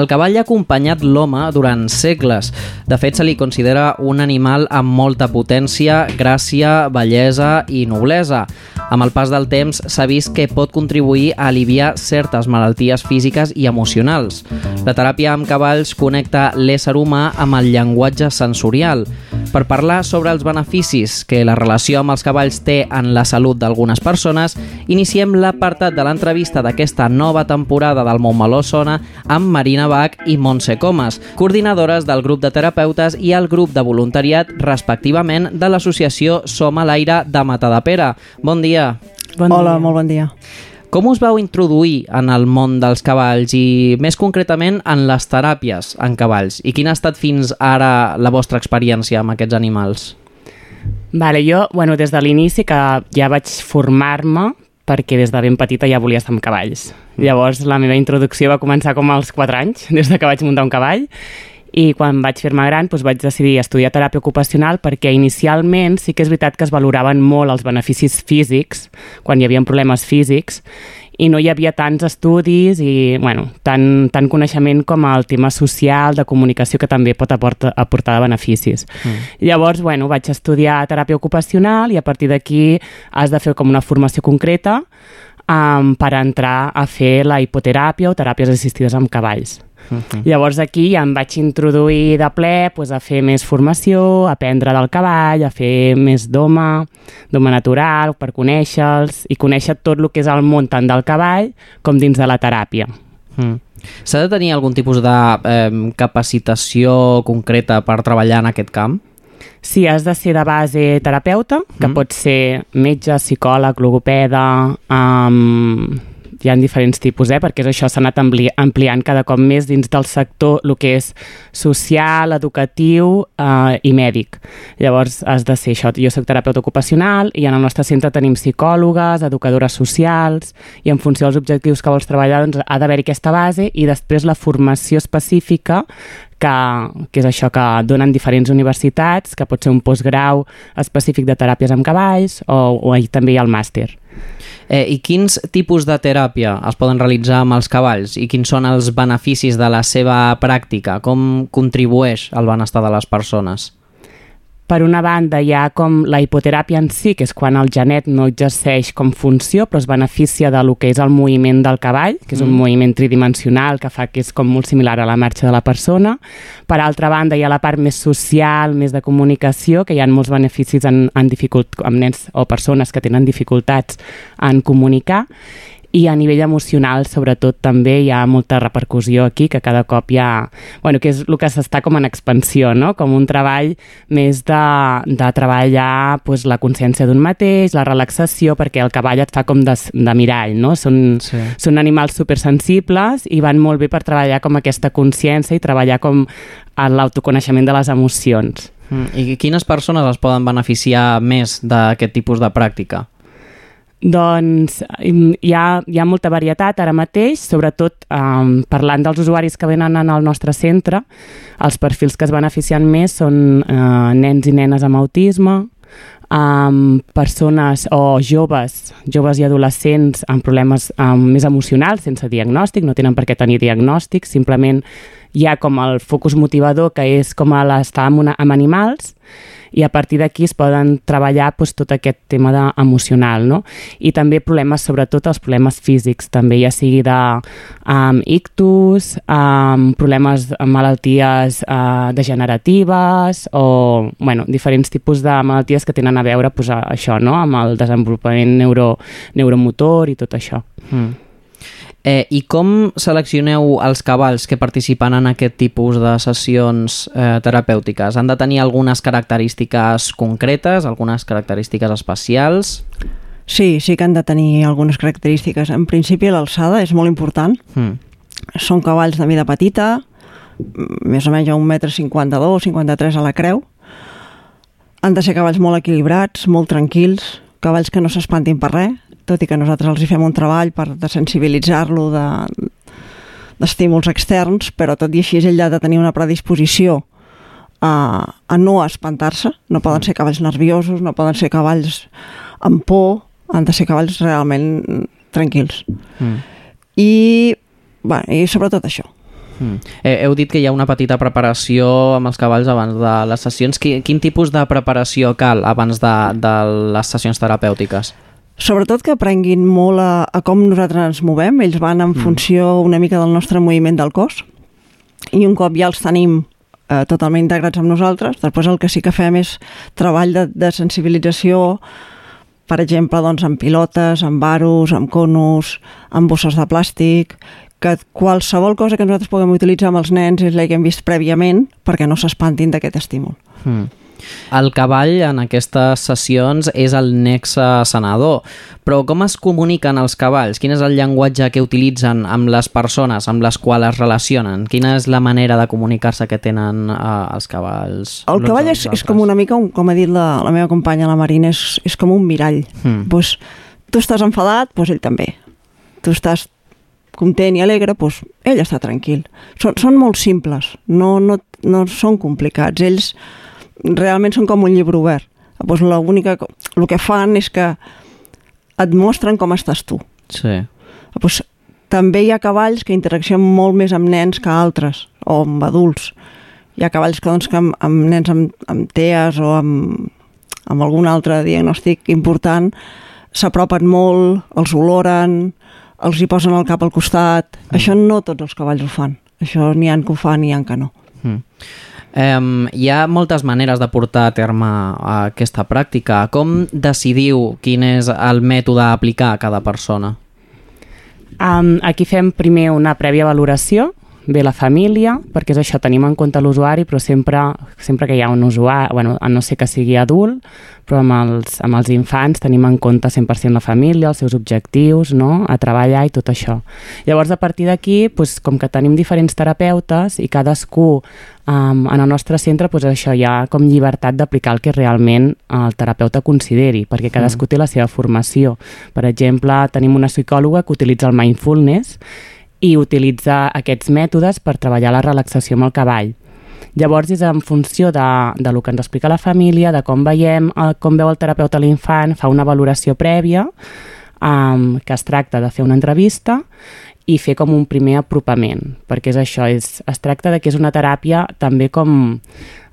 Speaker 2: El cavall ha acompanyat l'home durant segles. De fet, se li considera un animal amb molta potència, gràcia, bellesa i noblesa. Amb el pas del temps s'ha vist que pot contribuir a aliviar certes malalties físiques i emocionals. La teràpia amb cavalls connecta l'ésser humà amb el llenguatge sensorial. Per parlar sobre els beneficis que la relació amb els cavalls té en la salut d'algunes persones, iniciem l'apartat de l'entrevista d'aquesta nova temporada del Montmeló Sona amb Marina Bach i Montse Comas, coordinadores del grup de terapeutes i el grup de voluntariat, respectivament, de l'associació Som a l'aire de Matadepera. Bon dia.
Speaker 16: Bon Hola, dia. molt bon dia.
Speaker 2: Com us vau introduir en el món dels cavalls i, més concretament, en les teràpies en cavalls? I quina ha estat fins ara la vostra experiència amb aquests animals?
Speaker 16: Vale, jo, bueno, des de l'inici que ja vaig formar-me perquè des de ben petita ja volia estar amb cavalls. Llavors la meva introducció va començar com als 4 anys, des de que vaig muntar un cavall, i quan vaig fer-me gran doncs vaig decidir estudiar teràpia ocupacional perquè inicialment sí que és veritat que es valoraven molt els beneficis físics quan hi havia problemes físics i no hi havia tants estudis i bueno, tant, tant coneixement com el tema social, de comunicació, que també pot aportar, aportar beneficis. Mm. Llavors, bueno, vaig estudiar teràpia ocupacional i a partir d'aquí has de fer com una formació concreta um, per entrar a fer la hipoteràpia o teràpies assistides amb cavalls. Uh -huh. Llavors aquí ja em vaig introduir de ple pues, a fer més formació, a aprendre del cavall, a fer més d'home, d'home natural, per conèixer-los i conèixer tot el que és el món tant del cavall com dins de la teràpia.
Speaker 2: Mm. S'ha de tenir algun tipus de eh, capacitació concreta per treballar en aquest camp?
Speaker 16: Sí, has de ser de base terapeuta, que mm. pot ser metge, psicòleg, logopeda, um, hi ha diferents tipus, eh? perquè això s'ha anat ampli ampliant cada cop més dins del sector el que és social, educatiu eh, i mèdic. Llavors has de ser això. Jo soc terapeuta ocupacional i en el nostre centre tenim psicòlogues, educadores socials i en funció dels objectius que vols treballar doncs, ha d'haver-hi aquesta base i després la formació específica que, que és això que donen diferents universitats, que pot ser un postgrau específic de teràpies amb cavalls o, o també hi ha el màster.
Speaker 2: Eh, I quins tipus de teràpia es poden realitzar amb els cavalls i quins són els beneficis de la seva pràctica? Com contribueix al benestar de les persones?
Speaker 16: Per una banda, hi ha com la hipoteràpia en si, que és quan el genet no exerceix com funció, però es beneficia de lo que és el moviment del cavall, que és un mm. moviment tridimensional que fa que és com molt similar a la marxa de la persona. Per altra banda, hi ha la part més social, més de comunicació, que hi ha molts beneficis en, en dificult, amb nens o persones que tenen dificultats en comunicar i a nivell emocional sobretot també hi ha molta repercussió aquí que cada cop hi ha, bueno, que és el que s'està com en expansió, no? com un treball més de, de treballar pues, la consciència d'un mateix, la relaxació, perquè el cavall et fa com de, de mirall, no? Són, sí. són animals supersensibles i van molt bé per treballar com aquesta consciència i treballar com l'autoconeixement de les emocions.
Speaker 2: Mm. I quines persones es poden beneficiar més d'aquest tipus de pràctica?
Speaker 16: Doncs hi ha, hi ha molta varietat ara mateix, sobretot um, parlant dels usuaris que venen al nostre centre, els perfils que es beneficien més són uh, nens i nenes amb autisme, um, persones o joves, joves i adolescents amb problemes um, més emocionals, sense diagnòstic, no tenen per què tenir diagnòstic, simplement hi ha com el focus motivador que és com l'estar amb, una, amb animals i a partir d'aquí es poden treballar doncs, tot aquest tema de, emocional, no? I també problemes, sobretot els problemes físics, també ja sigui de um, ictus, um, problemes, malalties uh, degeneratives o, bueno, diferents tipus de malalties que tenen a veure pues, a, això, no? amb el desenvolupament neuro, neuromotor i tot això.
Speaker 2: Mm. Eh, I com seleccioneu els cavalls que participen en aquest tipus de sessions eh, terapèutiques? Han de tenir algunes característiques concretes, algunes característiques especials?
Speaker 17: Sí, sí que han de tenir algunes característiques. En principi l'alçada és molt important.
Speaker 2: Mm.
Speaker 17: Són cavalls de mida petita, més o menys a 1,52 m, 53 a la creu. Han de ser cavalls molt equilibrats, molt tranquils, cavalls que no s'espantin per res, tot i que nosaltres els hi fem un treball per desensibilitzar-lo de, d'estímuls externs, però tot i així ell ha de tenir una predisposició a, a no espantar-se. No poden ser cavalls nerviosos, no poden ser cavalls amb por, han de ser cavalls realment tranquils.
Speaker 2: Mm.
Speaker 17: I, bueno, i sobretot això.
Speaker 2: Mm. Eh, heu dit que hi ha una petita preparació amb els cavalls abans de les sessions. Quin, quin tipus de preparació cal abans de, de les sessions terapèutiques?
Speaker 17: Sobretot que aprenguin molt a, a com nosaltres ens movem. Ells van en mm. funció una mica del nostre moviment del cos i un cop ja els tenim eh, totalment integrats amb nosaltres, després el que sí que fem és treball de, de sensibilització per exemple, doncs, amb pilotes, amb varos, amb conos, amb bosses de plàstic, que qualsevol cosa que nosaltres puguem utilitzar amb els nens és la que hem vist prèviament perquè no s'espantin d'aquest estímul.
Speaker 2: Mm. El cavall en aquestes sessions és el nexe sanador, però com es comuniquen els cavalls? Quin és el llenguatge que utilitzen amb les persones amb les quals es relacionen? Quina és la manera de comunicar-se que tenen eh, els cavalls?
Speaker 17: El cavall és, és com una mica, un, com ha dit la, la meva companya, la Marina, és, és com un mirall.
Speaker 2: Mm.
Speaker 17: Pues, tu estàs enfadat, pues ell també. Tu estàs content i alegre, doncs ell està tranquil. Són, són molt simples, no, no, no són complicats. Ells realment són com un llibre obert. Doncs l'única, el que fan és que et mostren com estàs tu.
Speaker 2: Sí.
Speaker 17: Doncs també hi ha cavalls que interaccionen molt més amb nens que altres, o amb adults. Hi ha cavalls que, doncs, que amb, amb nens amb, amb TEAs o amb, amb algun altre diagnòstic important s'apropen molt, els oloren, els hi posen el cap al costat. Mm. Això no tots els cavalls ho fan. Això n'hi han que ho fan n'hi han que no.
Speaker 2: Mm. Um, hi ha moltes maneres de portar a terme aquesta pràctica. Com decidiu quin és el mètode a aplicar a cada persona?
Speaker 16: Um, aquí fem primer una prèvia valoració ve la família, perquè és això, tenim en compte l'usuari, però sempre, sempre que hi ha un usuari, bueno, a no ser que sigui adult, però amb els, amb els infants tenim en compte 100% la família, els seus objectius, no? a treballar i tot això. Llavors, a partir d'aquí, doncs, com que tenim diferents terapeutes i cadascú um, en el nostre centre, doncs això hi ha com llibertat d'aplicar el que realment el terapeuta consideri, perquè cadascú té la seva formació. Per exemple, tenim una psicòloga que utilitza el mindfulness i utilitzar aquests mètodes per treballar la relaxació amb el cavall. Llavors és en funció de, de lo que ens explica la família, de com veiem, el, com veu el terapeuta l'infant, fa una valoració prèvia, um, que es tracta de fer una entrevista i fer com un primer apropament, perquè és això, és, es tracta de que és una teràpia també com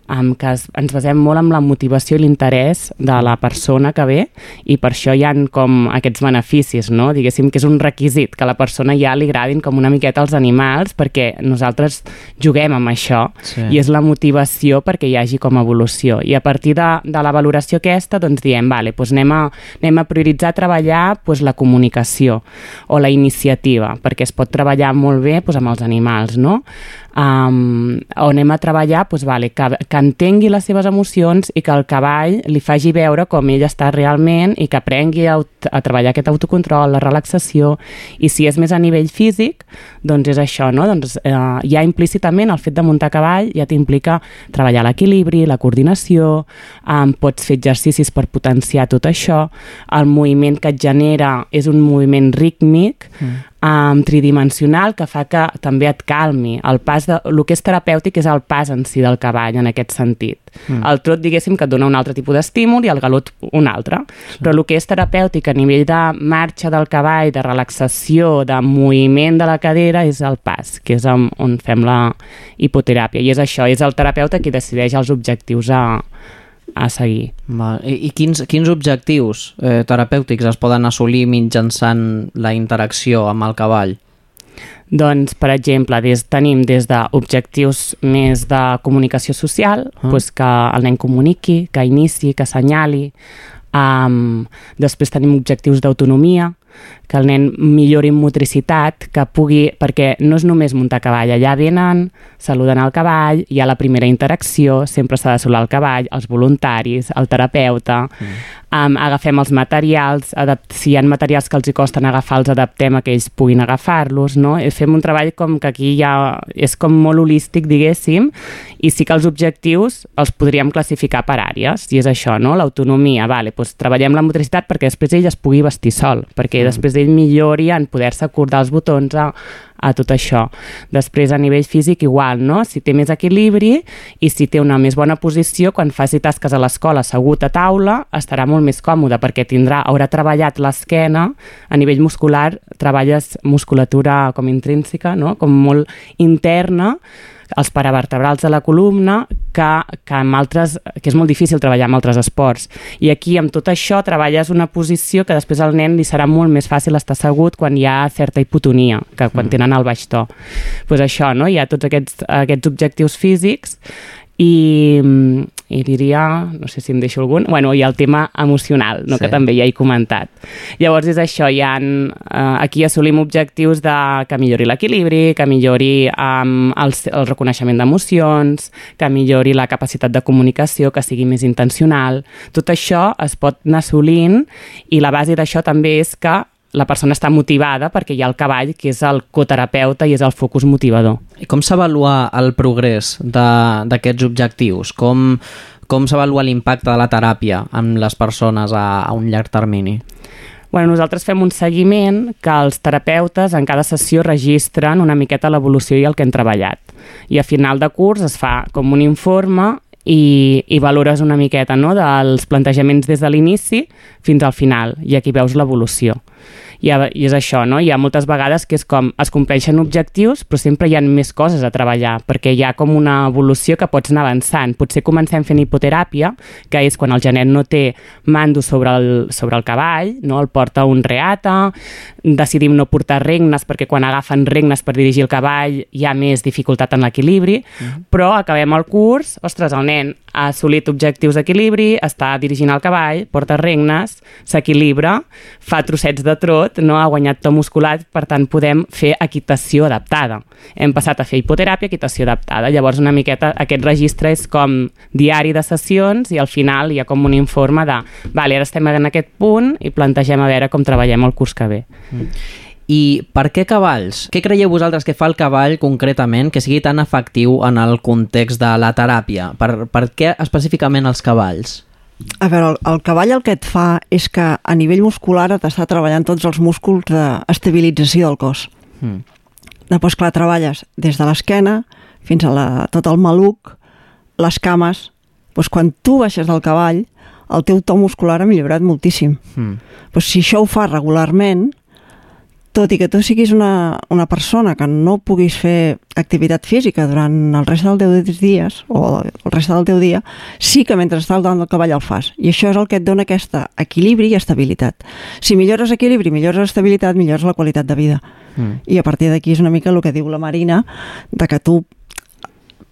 Speaker 16: um, que es, ens basem molt en la motivació i l'interès de la persona que ve i per això hi han com aquests beneficis, no? Diguéssim que és un requisit que a la persona ja li agradin com una miqueta els animals perquè nosaltres juguem amb això
Speaker 2: Sí.
Speaker 16: i és la motivació perquè hi hagi com evolució. I a partir de, de la valoració aquesta, doncs diem, vale, doncs anem, a, anem a prioritzar treballar doncs, la comunicació o la iniciativa, perquè es pot treballar molt bé doncs, amb els animals, no? Um, on anem a treballar doncs, vale, que, que entengui les seves emocions i que el cavall li faci veure com ell està realment i que aprengui a, a treballar aquest autocontrol, la relaxació i si és més a nivell físic doncs és això, no? doncs, eh, ja implícitament el fet de muntar cavall ja t'implica treballar l'equilibri, la coordinació um, pots fer exercicis per potenciar tot això el moviment que et genera és un moviment rítmic
Speaker 2: Mm.
Speaker 16: Um, tridimensional que fa que també et calmi. El pas de, el que és terapèutic és el pas en si del cavall en aquest sentit.
Speaker 2: Mm.
Speaker 16: El trot, diguéssim, que et dona un altre tipus d'estímul i el galop un altre. Sí. Però el que és terapèutic a nivell de marxa del cavall, de relaxació, de moviment de la cadera, és el pas, que és on fem la hipoteràpia. I és això, és el terapeuta qui decideix els objectius a, a seguir.
Speaker 2: Val. I, i quins, quins objectius eh, terapèutics es poden assolir mitjançant la interacció amb el cavall?
Speaker 16: Doncs, per exemple, des, tenim des d'objectius més de comunicació social,
Speaker 2: Ah.
Speaker 16: doncs que el nen comuniqui, que inici, que assenyali. Um, després tenim objectius d'autonomia, que el nen millori en motricitat, que pugui... Perquè no és només muntar cavall, allà venen, saluden el cavall, hi ha la primera interacció, sempre s'ha de saludar el cavall, els voluntaris, el terapeuta, um, agafem els materials, adapt si hi ha materials que els hi costen agafar, els adaptem a que ells puguin agafar-los, no? I fem un treball com que aquí ja és com molt holístic, diguéssim, i sí que els objectius els podríem classificar per àrees, i és això, no? L'autonomia, vale, doncs treballem la motricitat perquè després ell es pugui vestir sol, perquè després ell millori en poder-se acordar els botons a, a tot això. Després, a nivell físic, igual, no? Si té més equilibri i si té una més bona posició, quan faci tasques a l'escola assegut a taula, estarà molt més còmode perquè tindrà, haurà treballat l'esquena, a nivell muscular treballes musculatura com intrínseca, no? com molt interna, els paravertebrals de la columna que, que, amb altres, que és molt difícil treballar amb altres esports. I aquí, amb tot això, treballes una posició que després al nen li serà molt més fàcil estar assegut quan hi ha certa hipotonia, que quan tenen el baix to. pues això, no? hi ha tots aquests, aquests objectius físics i, i diria, no sé si em deixo algun, bueno, hi ha el tema emocional, no?
Speaker 2: Sí.
Speaker 16: que també ja he comentat. Llavors és això, hi ha, eh, aquí assolim objectius de que millori l'equilibri, que millori um, el, el reconeixement d'emocions, que millori la capacitat de comunicació, que sigui més intencional. Tot això es pot anar assolint i la base d'això també és que la persona està motivada perquè hi ha el cavall, que és el coterapeuta i és el focus motivador.
Speaker 2: I com s'avalua el progrés d'aquests objectius? Com, com s'avalua l'impacte de la teràpia amb les persones a, a un llarg termini?
Speaker 16: Bueno, nosaltres fem un seguiment que els terapeutes en cada sessió registren una miqueta l'evolució i el que han treballat. I a final de curs es fa com un informe i, i valores una miqueta no, dels plantejaments des de l'inici fins al final i aquí veus l'evolució. I, I és això, no? Hi ha moltes vegades que és com es compleixen objectius però sempre hi ha més coses a treballar perquè hi ha com una evolució que pots anar avançant. Potser comencem fent hipoteràpia, que és quan el genet no té mando sobre el, sobre el cavall, no? el porta un reata, decidim no portar regnes perquè quan agafen regnes per dirigir el cavall hi ha més dificultat en l'equilibri, però acabem el curs, ostres, el nen ha assolit objectius d'equilibri, està dirigint el cavall, porta regnes, s'equilibra, fa trossets de trot, no ha guanyat to muscular, per tant podem fer equitació adaptada. Hem passat a fer hipoteràpia, equitació adaptada. Llavors una miqueta aquest registre és com diari de sessions i al final hi ha com un informe de vale, ara estem en aquest punt i plantegem a veure com treballem el curs que ve.
Speaker 2: I per què cavalls? Què creieu vosaltres que fa el cavall concretament que sigui tan efectiu en el context de la teràpia? Per, per què específicament els cavalls?
Speaker 17: A veure, el, el cavall el que et fa és que a nivell muscular t'està treballant tots els músculs d'estabilització del cos.
Speaker 2: Mm.
Speaker 17: Després, clar, treballes des de l'esquena fins a la, tot el maluc, les cames... Doncs quan tu baixes del cavall, el teu to muscular ha millorat moltíssim.
Speaker 2: Mm.
Speaker 17: Doncs si això ho fa regularment, tot i que tu siguis una, una persona que no puguis fer activitat física durant el rest del teu dies o el rest del teu dia, sí que mentre estàs davant del cavall el fas. I això és el que et dona aquesta equilibri i estabilitat. Si millores equilibri, millores estabilitat, millores la qualitat de vida.
Speaker 2: Mm.
Speaker 17: I a partir d'aquí és una mica el que diu la Marina, de que tu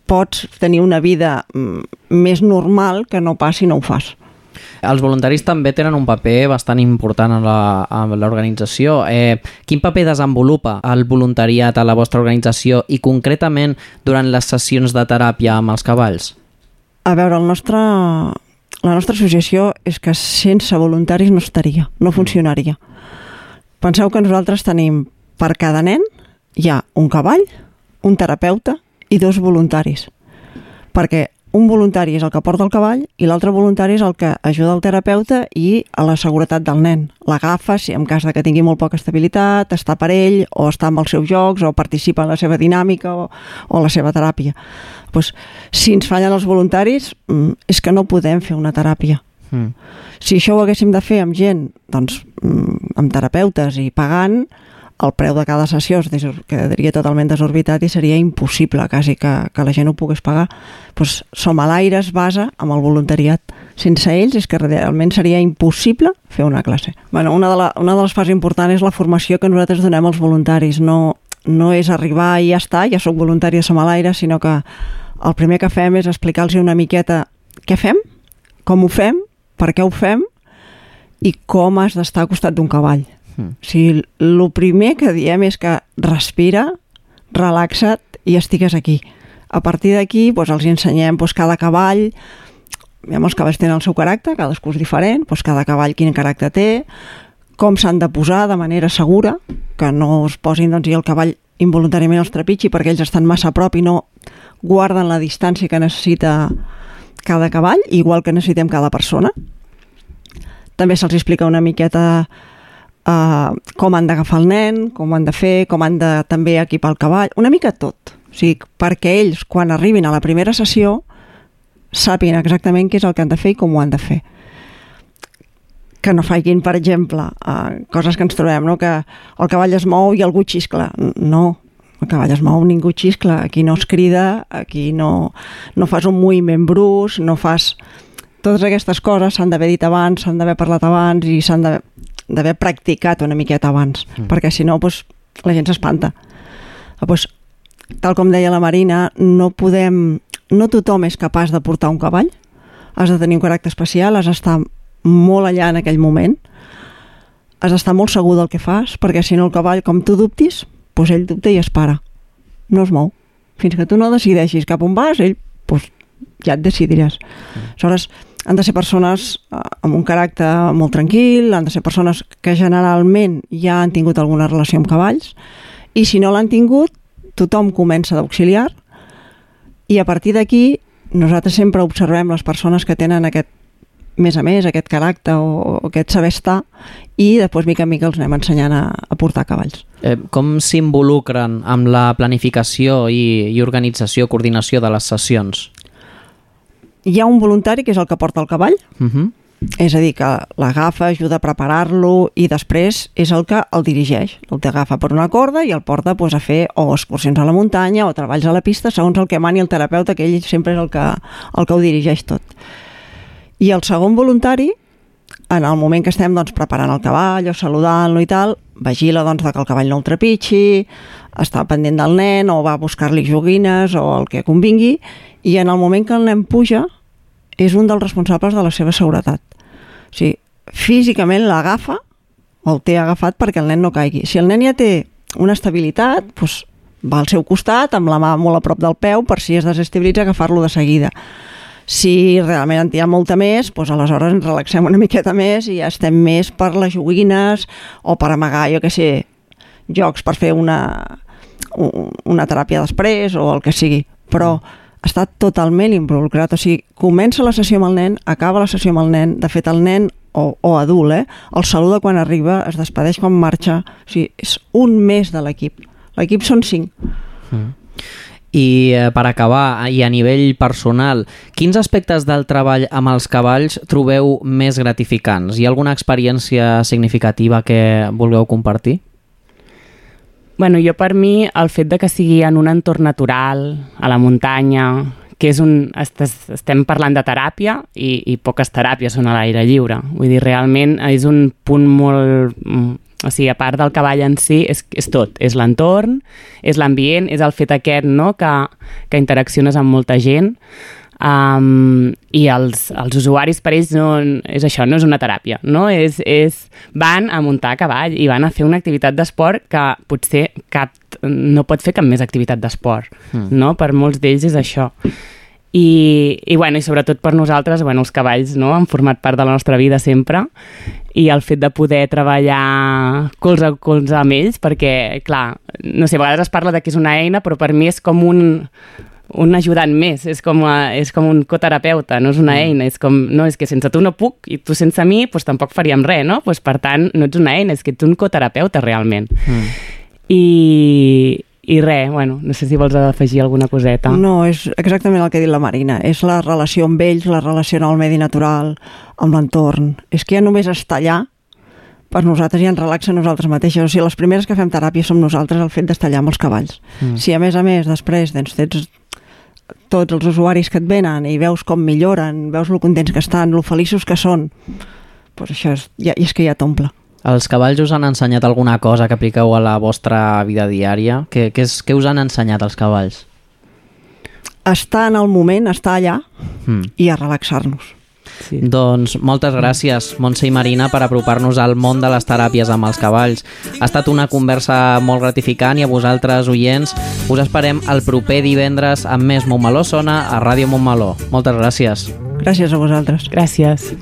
Speaker 17: pots tenir una vida mm, més normal que no pas si no ho fas.
Speaker 2: Els voluntaris també tenen un paper bastant important en l'organització. Eh, quin paper desenvolupa el voluntariat a la vostra organització i concretament durant les sessions de teràpia amb els cavalls?
Speaker 17: A veure, el nostre, la nostra associació és que sense voluntaris no estaria, no funcionaria. Penseu que nosaltres tenim per cada nen hi ha un cavall, un terapeuta i dos voluntaris. Perquè un voluntari és el que porta el cavall i l'altre voluntari és el que ajuda el terapeuta i a la seguretat del nen. L'agafa si en cas de que tingui molt poca estabilitat, està per ell o està amb els seus jocs o participa en la seva dinàmica o, o la seva teràpia. Pues, si ens fallen els voluntaris mm, és que no podem fer una teràpia.
Speaker 2: Mm.
Speaker 17: Si això ho haguéssim de fer amb gent, doncs, mm, amb terapeutes i pagant, el preu de cada sessió es quedaria totalment desorbitat i seria impossible quasi que, que la gent ho pogués pagar. Pues, som a l'aire es basa amb el voluntariat Sense ells és que realment seria impossible fer una classe. Bueno, una, de la, una de les fases importants és la formació que nosaltres donem als voluntaris. No, no és arribar i ja està, ja sóc voluntari a Somalaire, sinó que el primer que fem és explicar-los una miqueta què fem, com ho fem, per què ho fem i com has d'estar al costat d'un cavall. Mm. O sigui, el primer que diem és que respira, relaxa't i estigues aquí. A partir d'aquí doncs, els ensenyem doncs, cada cavall, els cavalls tenen el seu caràcter, cadascú és diferent, doncs cada cavall quin caràcter té, com s'han de posar de manera segura, que no es posin doncs, i el cavall involuntàriament els trepitgi perquè ells estan massa a prop i no guarden la distància que necessita cada cavall, igual que necessitem cada persona. També se'ls explica una miqueta uh, com han d'agafar el nen, com han de fer, com han de també equipar el cavall, una mica tot. O sigui, perquè ells, quan arribin a la primera sessió, sàpiguen exactament què és el que han de fer i com ho han de fer. Que no faiguin, per exemple, uh, coses que ens trobem, no? que el cavall es mou i algú xiscla. No, el cavall es mou, ningú xiscla. Aquí no es crida, aquí no, no fas un moviment brus, no fas... Totes aquestes coses s'han d'haver dit abans, s'han d'haver parlat abans i s'han d'haver practicat una miqueta abans, mm. perquè si no doncs, la gent s'espanta. Doncs, tal com deia la Marina, no podem... No tothom és capaç de portar un cavall, has de tenir un caràcter especial, has d'estar molt allà en aquell moment, has d'estar molt segur del que fas, perquè si no el cavall, com tu dubtis, doncs ell dubta i es para. No es mou. Fins que tu no decideixis cap on vas, ell doncs, ja et decidiràs. Mm. Aleshores, han de ser persones eh, amb un caràcter molt tranquil, han de ser persones que generalment ja han tingut alguna relació amb cavalls, i si no l'han tingut, tothom comença d'auxiliar, i a partir d'aquí nosaltres sempre observem les persones que tenen aquest més a més, aquest caràcter o, o aquest saber estar i després mica en mica els anem ensenyant a, a portar cavalls.
Speaker 2: Eh, com s'involucren amb la planificació i, i organització, coordinació de les sessions?
Speaker 17: Hi ha un voluntari que és el que porta el cavall,
Speaker 2: Uh -huh.
Speaker 17: és a dir, que l'agafa, ajuda a preparar-lo i després és el que el dirigeix. El t'agafa per una corda i el porta doncs, a fer o excursions a la muntanya o treballs a la pista, segons el que mani el terapeuta, que ell sempre és el que, el que ho dirigeix tot. I el segon voluntari, en el moment que estem doncs, preparant el cavall o saludant-lo i tal, vigila doncs, que el cavall no el trepitgi, està pendent del nen o va a buscar-li joguines o el que convingui, i en el moment que el nen puja, és un dels responsables de la seva seguretat. O sigui, físicament l'agafa, o el té agafat perquè el nen no caigui. Si el nen ja té una estabilitat, doncs va al seu costat, amb la mà molt a prop del peu, per si es desestabilitza, agafar-lo de seguida. Si realment en té molta més, doncs aleshores ens relaxem una miqueta més i ja estem més per les joguines o per amagar, jo que sé, jocs per fer una, una teràpia després o el que sigui. Però està totalment involucrat, o sigui, comença la sessió amb el nen, acaba la sessió amb el nen, de fet el nen o, o adult, eh, el saluda quan arriba, es despedeix quan marxa, o sigui, és un més de l'equip. L'equip són cinc.
Speaker 2: Mm. I eh, per acabar, i a nivell personal, quins aspectes del treball amb els cavalls trobeu més gratificants? Hi ha alguna experiència significativa que vulgueu compartir?
Speaker 16: Bueno, jo per mi el fet de que sigui en un entorn natural, a la muntanya, que és un... estem parlant de teràpia i, i poques teràpies són a l'aire lliure. Vull dir, realment és un punt molt... O sigui, a part del cavall en si, és, és tot. És l'entorn, és l'ambient, és el fet aquest, no?, que, que interacciones amb molta gent. Um, i els, els usuaris per ells no, és això, no és una teràpia no? és, és, van a muntar a cavall i van a fer una activitat d'esport que potser cap, no pot fer cap més activitat d'esport mm. no? per molts d'ells és això i, i, bueno, i sobretot per nosaltres bueno, els cavalls no? han format part de la nostra vida sempre i el fet de poder treballar colze a colze amb ells perquè, clar, no sé, a vegades es parla de que és una eina però per mi és com un un ajudant més, és com, a, és com un coterapeuta, no és una mm. eina, és com, no, és que sense tu no puc i tu sense mi pues, tampoc faríem res, no? Pues, per tant, no ets una eina, és que ets un coterapeuta realment. Mm. I, i res, bueno, no sé si vols afegir alguna coseta.
Speaker 17: No, és exactament el que ha dit la Marina. És la relació amb ells, la relació amb el medi natural, amb l'entorn. És que ja només estar allà per nosaltres ja ens relaxa nosaltres mateixes. O sigui, les primeres que fem teràpia som nosaltres el fet d'estar allà amb els cavalls. Mm. Si a més a més després doncs, tens tots els usuaris que et venen i veus com milloren, veus lo contents que estan, lo feliços que són, pues això és, ja, és que ja t'omple.
Speaker 2: Els cavalls us han ensenyat alguna cosa que apliqueu a la vostra vida diària? Què, què, és, què us han ensenyat els cavalls?
Speaker 17: Estar en el moment, estar allà
Speaker 2: Mm.
Speaker 17: i a relaxar-nos.
Speaker 2: Sí. Doncs moltes gràcies, Montse i Marina, per apropar-nos al món de les teràpies amb els cavalls. Ha estat una conversa molt gratificant i a vosaltres, oients, us esperem el proper divendres amb més Montmeló Sona a Ràdio Montmeló. Moltes gràcies.
Speaker 17: Gràcies a vosaltres.
Speaker 18: Gràcies.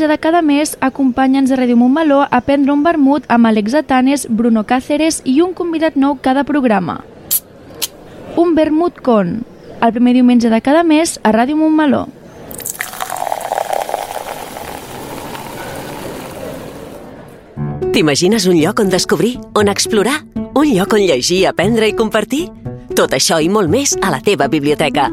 Speaker 19: 15 de
Speaker 20: cada mes, acompanya'ns a Ràdio Montmeló a prendre un vermut amb Alex Atanes, Bruno Cáceres i un convidat nou cada programa. Un vermut con, el primer diumenge de cada mes a Ràdio Montmeló.
Speaker 21: T'imagines un lloc on descobrir, on explorar? Un lloc on llegir, aprendre i compartir? Tot això i molt més a la teva biblioteca.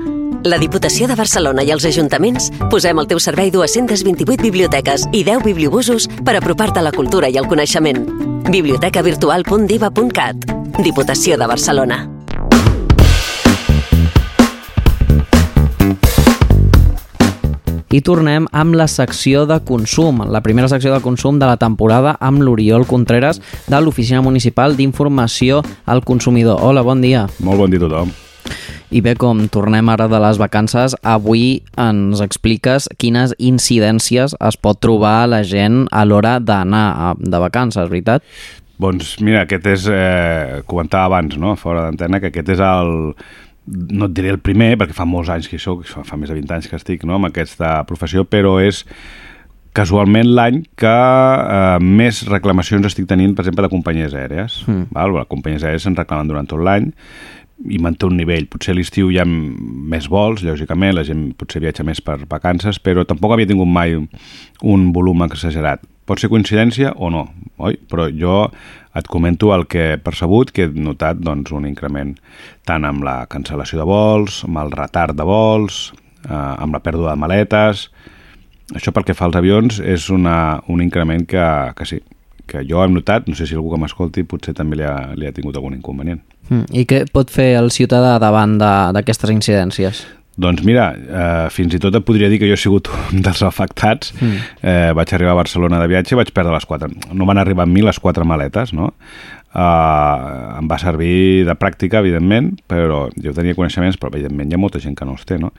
Speaker 21: La Diputació de Barcelona i els ajuntaments posem al teu servei 228 biblioteques i 10 bibliobusos per apropar-te a la cultura i el coneixement. bibliotecavirtual.diva.cat Diputació de Barcelona.
Speaker 2: I tornem amb la secció de consum, la primera secció de consum de la temporada amb l'Oriol Contreras de l'Oficina Municipal d'Informació al Consumidor. Hola, bon dia.
Speaker 22: Molt bon dia a tothom.
Speaker 2: I bé, com tornem ara de les vacances, avui ens expliques quines incidències es pot trobar la gent a l'hora d'anar a- de vacances, veritat?
Speaker 22: Doncs mira, aquest és, eh, comentava abans, no?, fora d'antena, que aquest és el, no et diré el primer, perquè fa molts anys que hi soc, fa, fa més de 20 anys que estic no, amb aquesta professió, però és casualment l'any que eh, més reclamacions estic tenint, per exemple, de companyies aèries.
Speaker 2: Mm.
Speaker 22: Val? Les companyies aèries se'n reclamen durant tot l'any i manté un nivell. Potser a l'estiu hi ha més vols, lògicament, la gent potser viatja més per vacances, però tampoc havia tingut mai un volum exagerat. Pot ser coincidència o no, oi? Però jo et comento el que he percebut, que he notat doncs, un increment tant amb la cancel·lació de vols, amb el retard de vols, eh, amb la pèrdua de maletes... Això pel que fa als avions és una, un increment que, que sí, que jo hem notat, no sé si algú que m'escolti potser també li ha, li ha tingut algun inconvenient.
Speaker 2: Mm. I què pot fer el ciutadà davant d'aquestes incidències?
Speaker 22: Doncs mira, eh, fins i tot et podria dir que jo he sigut un dels afectats.
Speaker 2: Mm.
Speaker 22: Eh, vaig arribar a Barcelona de viatge i vaig perdre les quatre. No van arribar amb mi les quatre maletes, no? Uh, em va servir de pràctica, evidentment, però jo tenia coneixements, però evidentment hi ha molta gent que no els té, no?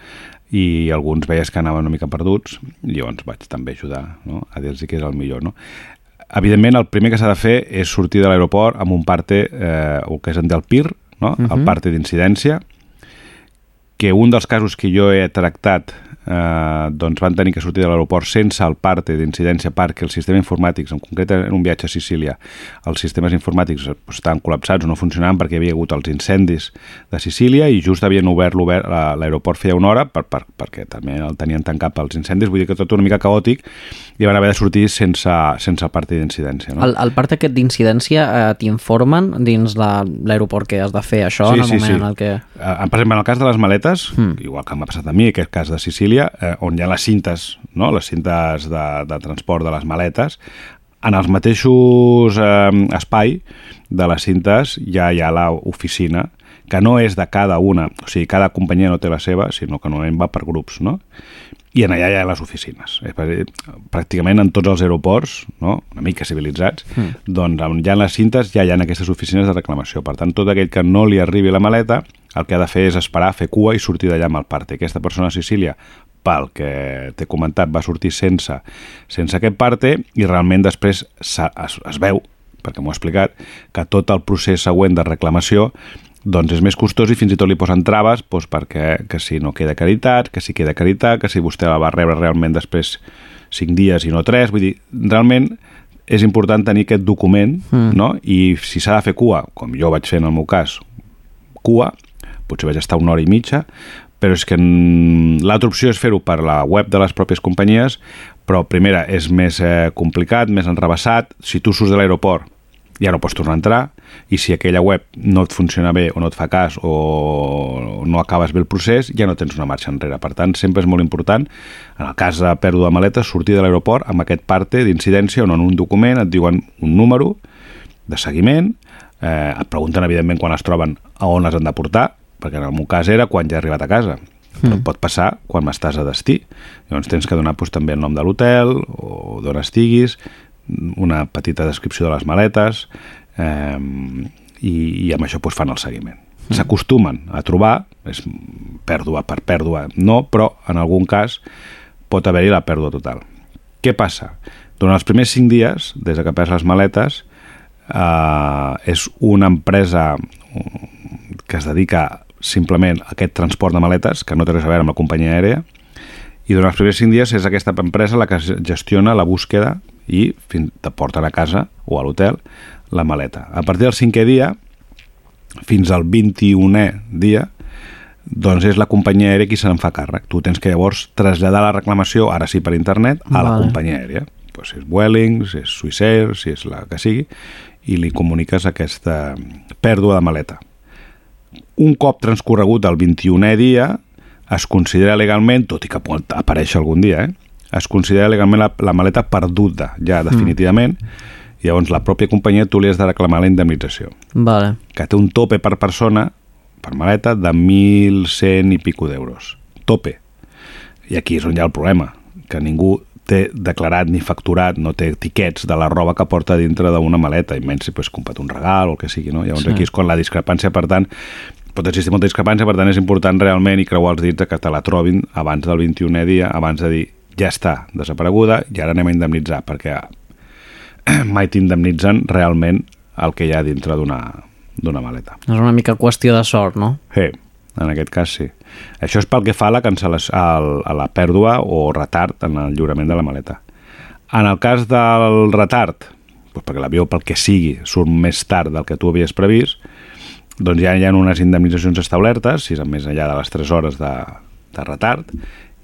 Speaker 22: I alguns veies que anaven una mica perduts, i llavors vaig també ajudar no? a dir-los que és el millor, no? Evidentment, el primer que s'ha de fer és sortir de l'aeroport amb un parte, eh, el que és en del PIR, no?
Speaker 2: Mhm.
Speaker 22: el parte d'incidència, que un dels casos que jo he tractat eh, doncs van tenir que sortir de l'aeroport sense el parte d'incidència perquè els sistemes informàtics, en concret en un viatge a Sicília, els sistemes informàtics eh, estaven col·lapsats o no funcionaven perquè hi havia hagut els incendis de Sicília i just havien obert l'aeroport feia una hora per, per, perquè també el tenien tancat pels incendis, vull dir que tot una mica caòtic i van haver de sortir sense, sense el parte d'incidència. No?
Speaker 2: El, el part aquest d'incidència eh, t'informen dins l'aeroport que has de fer això en el moment en el que...
Speaker 22: Eh, per exemple, en el cas de les maletes, mm. igual que m'ha passat a mi, aquest cas de Sicília, eh, on hi ha les cintes, no? les cintes de, de transport de les maletes, en els mateixos eh, espai de les cintes ja hi ha l'oficina, que no és de cada una, o sigui, cada companyia no té la seva, sinó que normalment va per grups, no? I en allà hi ha les oficines. Pràcticament en tots els aeroports, no? una mica civilitzats,
Speaker 2: Mm.
Speaker 22: doncs on hi ha les cintes ja hi ha aquestes oficines de reclamació. Per tant, tot aquell que no li arribi la maleta, el que ha de fer és esperar, fer cua i sortir d'allà amb el parte. Aquesta persona a Sicília, pel que t'he comentat, va sortir sense, sense aquest parte i realment després s'ha- es, es veu, perquè m'ho ha explicat, que tot el procés següent de reclamació doncs és més costós i fins i tot li posen traves doncs perquè que si no queda acreditat, que si queda acreditat, que si vostè la va rebre realment després 5 dies i no 3, vull dir, realment és important tenir aquest document,
Speaker 2: Mm.
Speaker 22: no? I si s'ha de fer cua, com jo vaig fer en el meu cas, cua, potser vaig estar una hora i mitja, però és que mm, l'altra opció és fer-ho per la web de les pròpies companyies, però primera és més eh, complicat, més enrebaçat, si tu surts de l'aeroport ja no pots tornar a entrar i si aquella web no et funciona bé o no et fa cas o no acabes bé el procés, ja no tens una marxa enrere. Per tant, sempre és molt important, en el cas de pèrdua de maletes, sortir de l'aeroport amb aquest parte d'incidència on en un document et diuen un número de seguiment, eh, et pregunten evidentment quan es troben a on les han de portar, perquè en el meu cas era quan ja he arribat a casa. Però
Speaker 2: Mm.
Speaker 22: pot passar quan m'estàs a destí. Llavors tens que donar doncs, també el nom de l'hotel o d'on estiguis, una petita descripció de les maletes eh, i, i amb això doncs, fan el seguiment. S'acostumen a trobar, és pèrdua per pèrdua, no, però en algun cas pot haver-hi la pèrdua total. Què passa? Durant els primers cinc dies, des de que perds les maletes, eh, és una empresa que es dedica simplement aquest transport de maletes, que no té res a veure amb la companyia aèria, i durant els primers cinc dies és aquesta empresa la que gestiona la búsqueda i fins, te porten a casa o a l'hotel la maleta. A partir del cinquè dia, fins al 21è dia, doncs és la companyia aèria qui se'n fa càrrec. Tu tens que llavors traslladar la reclamació, ara sí per internet, a la
Speaker 2: Vale.
Speaker 22: companyia aèria. Pues si és Vueling, si és Swissair, si és la que sigui, i li comuniques aquesta pèrdua de maleta. Un cop transcorregut el 21è dia, es considera legalment, tot i que pot aparèixer algun dia, eh? es considera legalment la, la maleta perduda, ja definitivament, i llavors la pròpia companyia tu li has de reclamar la indemnització,
Speaker 2: Vale.
Speaker 22: que té un tope per persona, per maleta, de 1.100 i pico d'euros. Tope. I aquí és on hi ha el problema, que ningú té declarat ni facturat, no té tiquets de la roba que porta dintre d'una maleta, i menys si pues, comprat un regal o el que sigui, no? Llavors
Speaker 2: sí.
Speaker 22: aquí és quan la discrepància, per tant, pot existir molta discrepància, per tant és important realment i creuar els dits de que te la trobin abans del 21è dia, abans de dir ja està desapareguda i ara anem a indemnitzar, perquè mai t'indemnitzen realment el que hi ha dintre d'una maleta.
Speaker 2: És una mica qüestió de sort, no?
Speaker 22: Sí, en aquest cas sí. Això és pel que fa a la, cancel·lació, a la pèrdua o retard en el lliurament de la maleta. En el cas del retard, doncs perquè l'avió pel que sigui surt més tard del que tu havies previst, doncs ja hi ha unes indemnitzacions establertes, si és més enllà de les 3 hores de, de retard,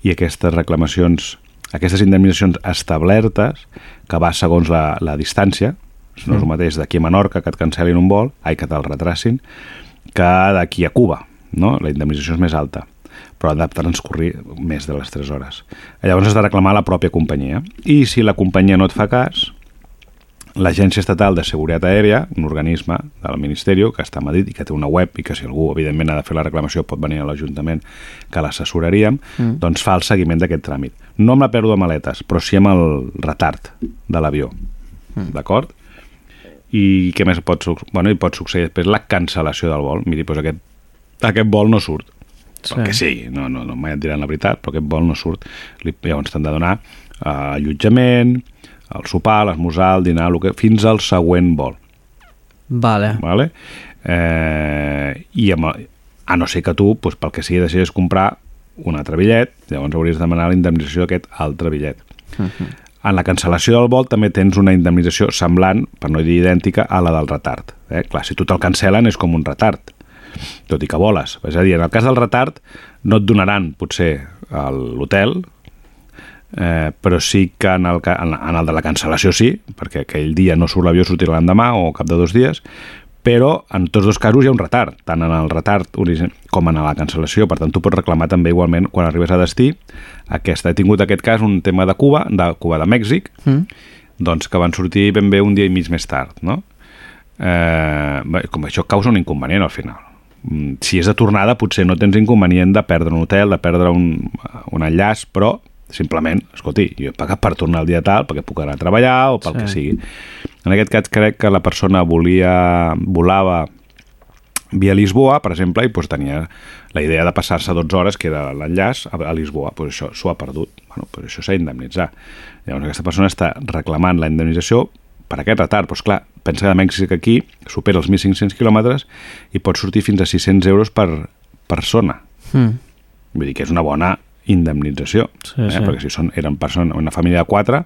Speaker 22: i aquestes reclamacions, aquestes indemnitzacions establertes, que va segons la, la distància, no és el mateix d'aquí a Menorca que et cancel·lin un vol, ai, que te'l retracin, que d'aquí a Cuba, no? La indemnització és més alta, però ha de transcorrir més de les 3 hores. Llavors has de reclamar a la pròpia companyia. I si la companyia no et fa cas, l'Agència Estatal de Seguretat Aèria, un organisme del Ministeri que està a Madrid i que té una web i que si algú, evidentment, ha de fer la reclamació pot venir a l'Ajuntament que l'assessoraríem,
Speaker 2: Mm.
Speaker 22: doncs fa el seguiment d'aquest tràmit. No amb la pèrdua de maletes, però sí amb el retard de l'avió.
Speaker 2: Mm.
Speaker 22: D'acord? I què més pot, bueno, i pot succeir després? La cancel·lació del vol. Miri, doncs aquest, aquest vol no surt. Sí. El que sigui, no, no, no mai et diran la veritat, però aquest vol no surt. Li, llavors t'han de donar eh, allotjament, el sopar, l'esmorzar, el dinar, el que, fins al següent vol.
Speaker 2: Vale.
Speaker 22: Vale? Eh, I amb, el- a no ser que tu, doncs, pel que sigui, decidis comprar un altre bitllet, llavors hauries de demanar la indemnització d'aquest altre bitllet. En la cancel·lació del vol també tens una indemnització semblant, per no dir idèntica, a la del retard. Eh? Clar, si tu te'l cancel·len és com un retard, tot i que voles. És a dir, en el cas del retard no et donaran potser l'hotel, eh, però sí que en el, en, en el de la cancel·lació sí, perquè aquell dia no surt l'avió, sortirà l'endemà o cap de dos dies, però en tots dos casos hi ha un retard, tant en el retard com en la cancel·lació, per tant tu pots reclamar també igualment quan arribes a destí. Aquesta, he tingut aquest cas un tema de Cuba, de Cuba de Mèxic,
Speaker 2: Mm.
Speaker 22: doncs que van sortir ben bé un dia i mig més tard, no? Eh, bé, com això causa un inconvenient al final. Mm, Si és de tornada potser no tens inconvenient de perdre un hotel, de perdre un, un enllaç, però simplement, escolti, jo he pagat per tornar el dia tal perquè puc anar a treballar o pel
Speaker 2: Sí.
Speaker 22: que sigui. En aquest cas crec que la persona volia, volava via Lisboa, per exemple, i doncs, tenia la idea de passar-se 12 hores, que era l'enllaç, a, a Lisboa. Doncs això s'ho ha perdut. Bueno, doncs això s'ha d'indemnitzar. Llavors aquesta persona està reclamant la indemnització per aquest retard. Doncs clar, pensa que de Mèxic aquí supera els 1.500 quilòmetres i pot sortir fins a 600 euros per persona.
Speaker 2: Mm.
Speaker 22: Vull dir que és una bona indemnització.
Speaker 2: Sí,
Speaker 22: eh?
Speaker 2: sí.
Speaker 22: Perquè si són, eren persona, una família de quatre,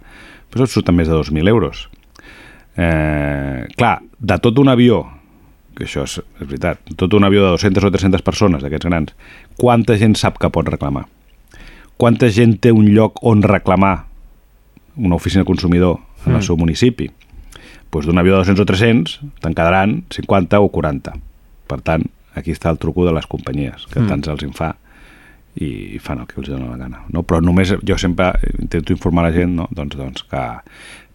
Speaker 22: doncs et surten més de 2.000 euros. Eh, clar, de tot un avió, que això és, és veritat, tot un avió de 200 o 300 persones, d'aquests grans, quanta gent sap que pot reclamar? Quanta gent té un lloc on reclamar una oficina de consumidor en el
Speaker 2: Mm.
Speaker 22: seu municipi? Doncs d'un avió de 200 o 300 te'n quedaran 50 o 40. Per tant, aquí està el truco de les companyies, que
Speaker 2: Mm.
Speaker 22: tants els en fa i fan el que els dona la gana. No? Però només jo sempre intento informar la gent no? doncs, doncs que,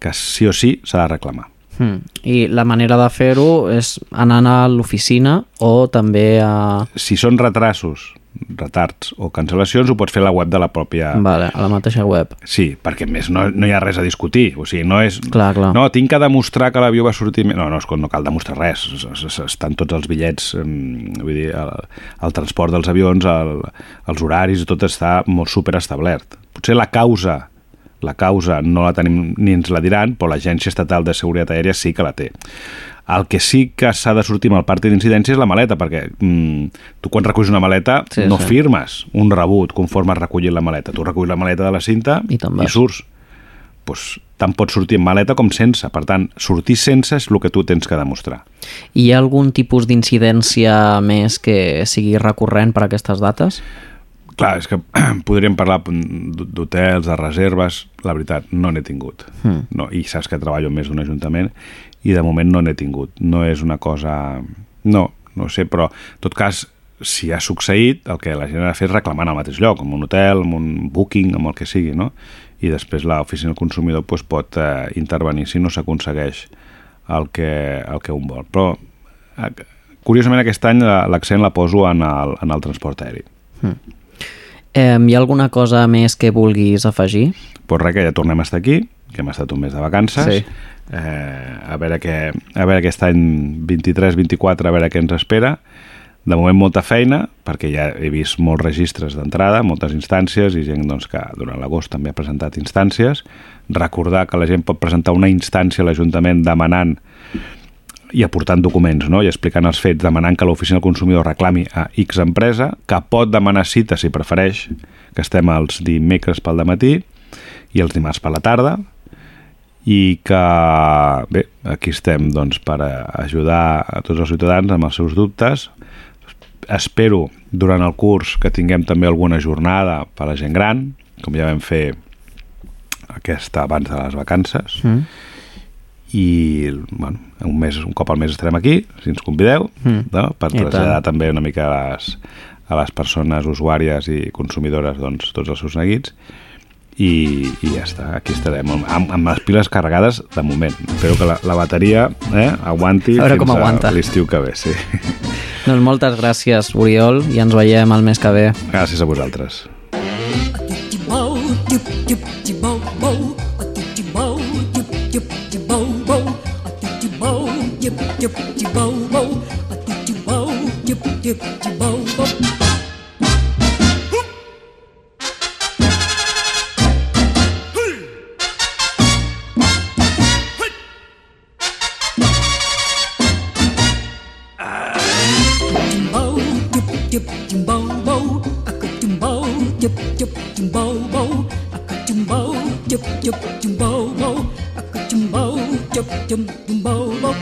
Speaker 22: que sí o sí s'ha de reclamar.
Speaker 2: Mm. I la manera de fer-ho és anant a l'oficina o també a...
Speaker 22: Si són retrasos, retards o cancel·lacions, ho pots fer a la web de la pròpia...
Speaker 2: Vale, a la mateixa web.
Speaker 22: Sí, perquè més no, no hi ha res a discutir. O sigui, no és...
Speaker 2: Clar, clar.
Speaker 22: No, tinc que demostrar que l'avió va sortir... No, no, no cal demostrar res. Es- es- es- Estan tots els bitllets, vull dir, el, el transport dels avions, el, els horaris, tot està molt superestablert. Potser la causa la causa no la tenim ni ens la diran, però l'Agència Estatal de Seguretat Aèria sí que la té. El que sí que s'ha de sortir amb el part d'incidència és la maleta, perquè mm, tu quan reculls una maleta
Speaker 2: Sí,
Speaker 22: no
Speaker 2: sí.
Speaker 22: firmes un rebut conforme has recollit la maleta. Tu reculls la maleta de la cinta
Speaker 2: I
Speaker 22: i surts. Pues, tant pot sortir amb maleta com sense. Per tant, sortir sense és el que tu tens que demostrar.
Speaker 2: Hi ha algun tipus d'incidència més que sigui recurrent per aquestes dates?
Speaker 22: Clar, és que podríem parlar d'hotels, de reserves, la veritat, no n'he tingut.
Speaker 2: Mm.
Speaker 22: No, I saps que treballo més d'un ajuntament i de moment no n'he tingut. No és una cosa... No, no sé, però en tot cas, si ha succeït, el que la gent ha de fer és reclamar el mateix lloc, en un hotel, en un booking, amb el que sigui, no? I després l'oficina del consumidor doncs, pot eh, intervenir si no s'aconsegueix el, que, el que un vol. Però, eh, curiosament, aquest any la- l'accent la poso en el, en el transport aeri.
Speaker 2: Eh, hi ha alguna cosa més que vulguis afegir?
Speaker 22: pues res, que ja tornem a estar aquí, que hem estat un mes de vacances,
Speaker 2: Sí.
Speaker 22: Eh, a, veure què, a veure aquest any 23-24, a veure què ens espera. De moment molta feina, perquè ja he vist molts registres d'entrada, moltes instàncies, i gent doncs, que durant l'agost també ha presentat instàncies. Recordar que la gent pot presentar una instància a l'Ajuntament demanant i aportant documents no? i explicant els fets, demanant que l'oficina del consumidor reclami a X empresa, que pot demanar cita si prefereix, que estem els dimecres pel matí i els dimarts per la tarda, i que, bé, aquí estem doncs, per ajudar a tots els ciutadans amb els seus dubtes. Espero durant el curs que tinguem també alguna jornada per a la gent gran, com ja vam fer aquesta abans de les vacances,
Speaker 2: Mm.
Speaker 22: i bueno, un, mes, un cop al mes estarem aquí, si ens convideu,
Speaker 2: Mm.
Speaker 22: no? per traslladar també una mica a les, a les persones usuàries i consumidores doncs, tots els seus neguits. I, i ja està, aquí estarem amb, amb les piles carregades de moment espero que la, la bateria eh, aguanti
Speaker 2: A veure com
Speaker 22: fins
Speaker 2: aguanta.
Speaker 22: a l'estiu que ve sí.
Speaker 2: Doncs moltes gràcies, Oriol, i ens veiem el mes que ve.
Speaker 22: gràcies a vosaltres
Speaker 8: chụp chùm bâu bâu chụm bâu chụp chùm chùm bâu
Speaker 23: bâu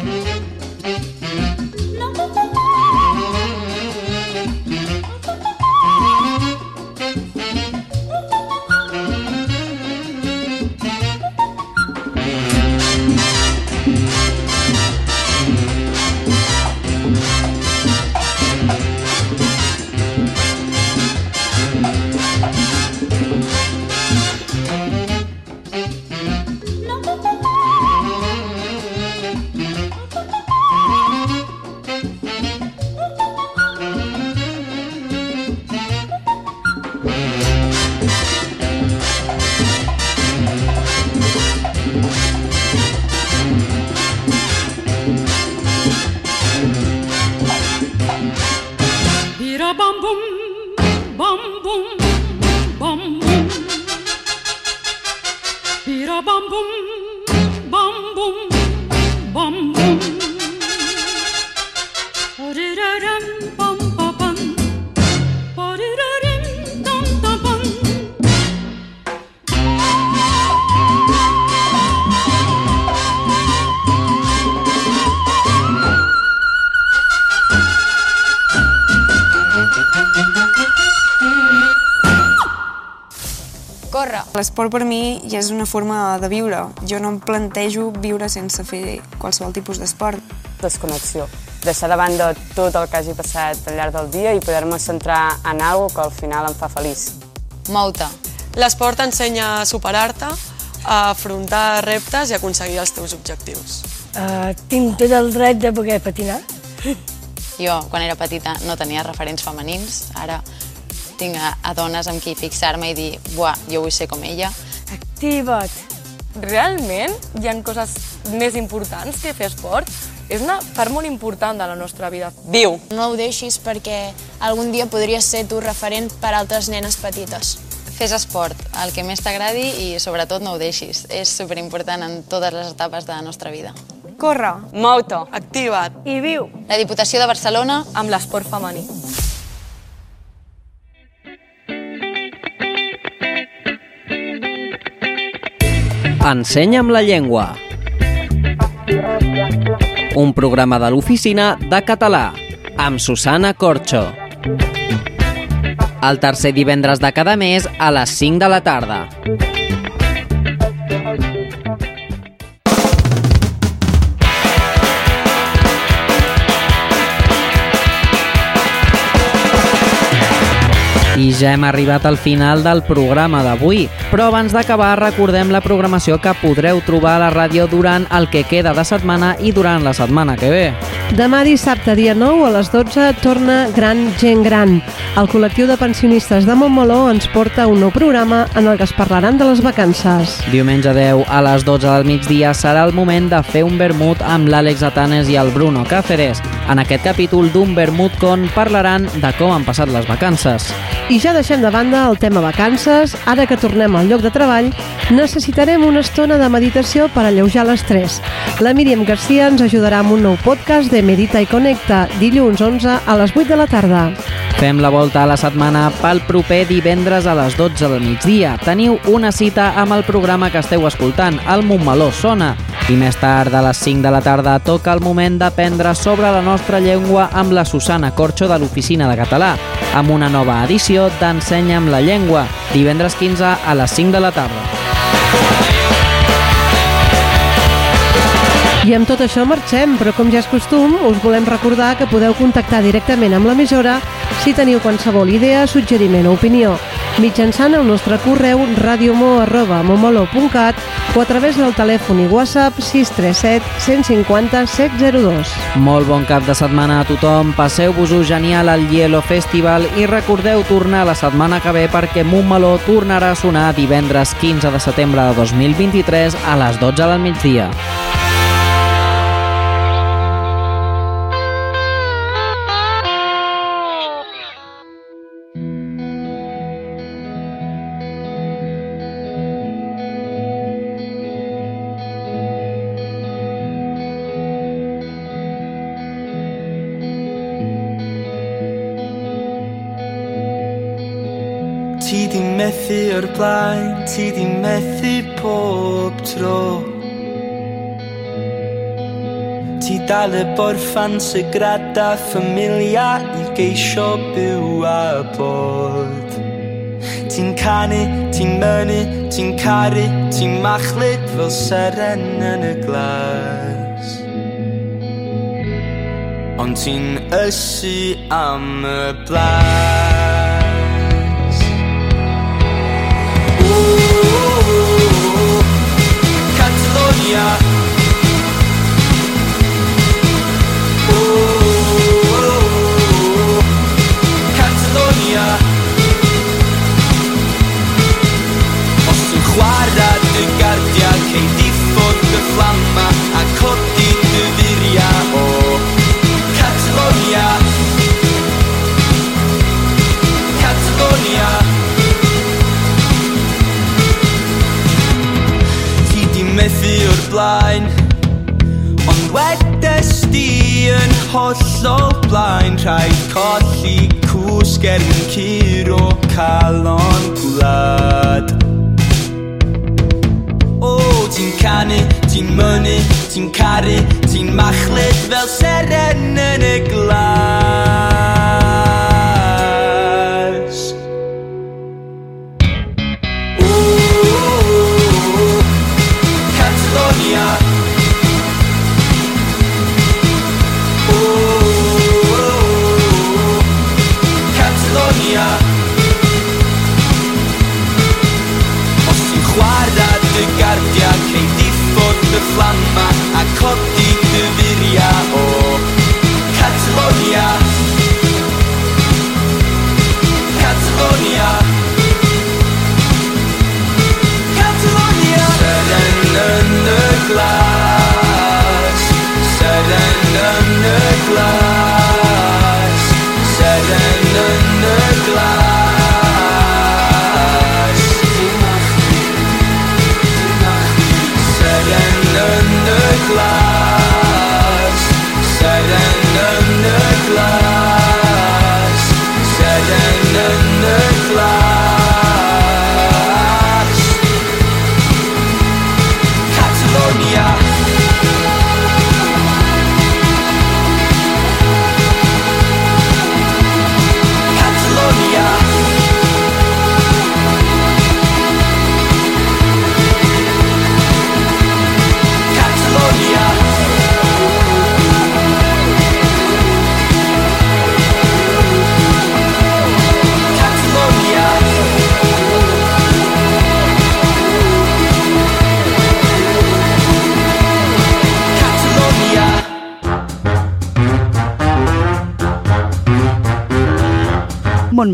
Speaker 23: L'esport per mi ja és una forma de viure. Jo no em plantejo viure sense fer qualsevol tipus d'esport.
Speaker 24: Desconnexió. Deixar de banda tot el que hagi passat al llarg del dia i poder-me centrar en alguna que al final em fa feliç.
Speaker 25: Mou-te. L'esport t'ensenya a superar-te, a afrontar reptes i aconseguir els teus objectius.
Speaker 26: Uh, tinc tot el dret de poder patinar.
Speaker 27: Jo, quan era petita, no tenia referents femenins. Ara tinc a, a dones amb qui fixar-me i dir buah, jo vull ser com ella.
Speaker 26: Activa't.
Speaker 28: Realment hi han coses més importants que fer esport? És una part molt important de la nostra vida.
Speaker 25: Viu!
Speaker 29: No ho deixis perquè algun dia podries ser tu referent per a altres nenes petites.
Speaker 27: Fes esport, el que més t'agradi i sobretot no ho deixis. És superimportant en totes les etapes de la nostra vida.
Speaker 28: Corre,
Speaker 25: Mou-te. Activa't.
Speaker 28: i viu
Speaker 27: La Diputació de Barcelona
Speaker 28: amb l'esport femení.
Speaker 2: Ensenya'm la llengua. Un programa de l'oficina de català amb Susana Corxo. El tercer divendres de cada mes a les 5 de la tarda. I ja hem arribat al final del programa d'avui, però abans d'acabar recordem la programació que podreu trobar a la ràdio durant el que queda de setmana i durant la setmana que ve.
Speaker 3: Demà dissabte, dia 9, a les 12, torna Gran Gent Gran. El col·lectiu de pensionistes de Montmeló ens porta un nou programa en el que es parlaran de les vacances.
Speaker 2: Diumenge 10 a les 12 del migdia serà el moment de fer un vermut amb l'Àlex Atanes i el Bruno Cáceres. En aquest capítol d'un vermut con parlaran de com han passat les vacances.
Speaker 3: I ja deixem de banda el tema vacances, ara que tornem al lloc de treball, necessitarem una estona de meditació per alleujar l'estrès. La Míriam Garcia ens ajudarà amb un nou podcast de Medita i Connecta, dilluns 11 a les 8 de la tarda.
Speaker 2: Fem la volta a la setmana pel proper divendres a les 12 del migdia. Teniu una cita amb el programa que esteu escoltant, el Montmeló Sona. I més tard, a les 5 de la tarda, toca el moment d'aprendre sobre la nostra llengua amb la Susana Corxo de l'Oficina de Català, amb una nova edició d'Ensenya'm la llengua, divendres 15 a les 5 de la tarda.
Speaker 3: I amb tot això marxem, però com ja és costum, us volem recordar que podeu contactar directament amb l'emissora si teniu qualsevol idea, suggeriment o opinió. Mitjançant el nostre correu radiomo.momolo.cat o a través del telèfon i WhatsApp 637 150 702.
Speaker 2: Molt bon cap de setmana a tothom, passeu-vos-ho genial al Hielo Festival i recordeu tornar la setmana que ve perquè Montmeló tornarà a sonar divendres 15 de setembre de 2023 a les 12 del migdia.
Speaker 18: gael y borffan sygrada ffamilia i geisio byw a bod. Ti'n canu, ti'n mynu, ti'n caru, ti'n machlyd fel seren yn y glas. Ond ti'n ysu am y blas. Ooh, Catalonia. dy gardiau Cei diffod dy fflama A codi dy furiau o Catalonia. Catalonia. Ti di methu o'r blaen Ond wedes di yn hollol blaen. Rhaid colli cwsg erbyn curo calon gwlad. canu Ti'n mynnu, ti'n caru, ti'n machlyd fel seren yn y glas. は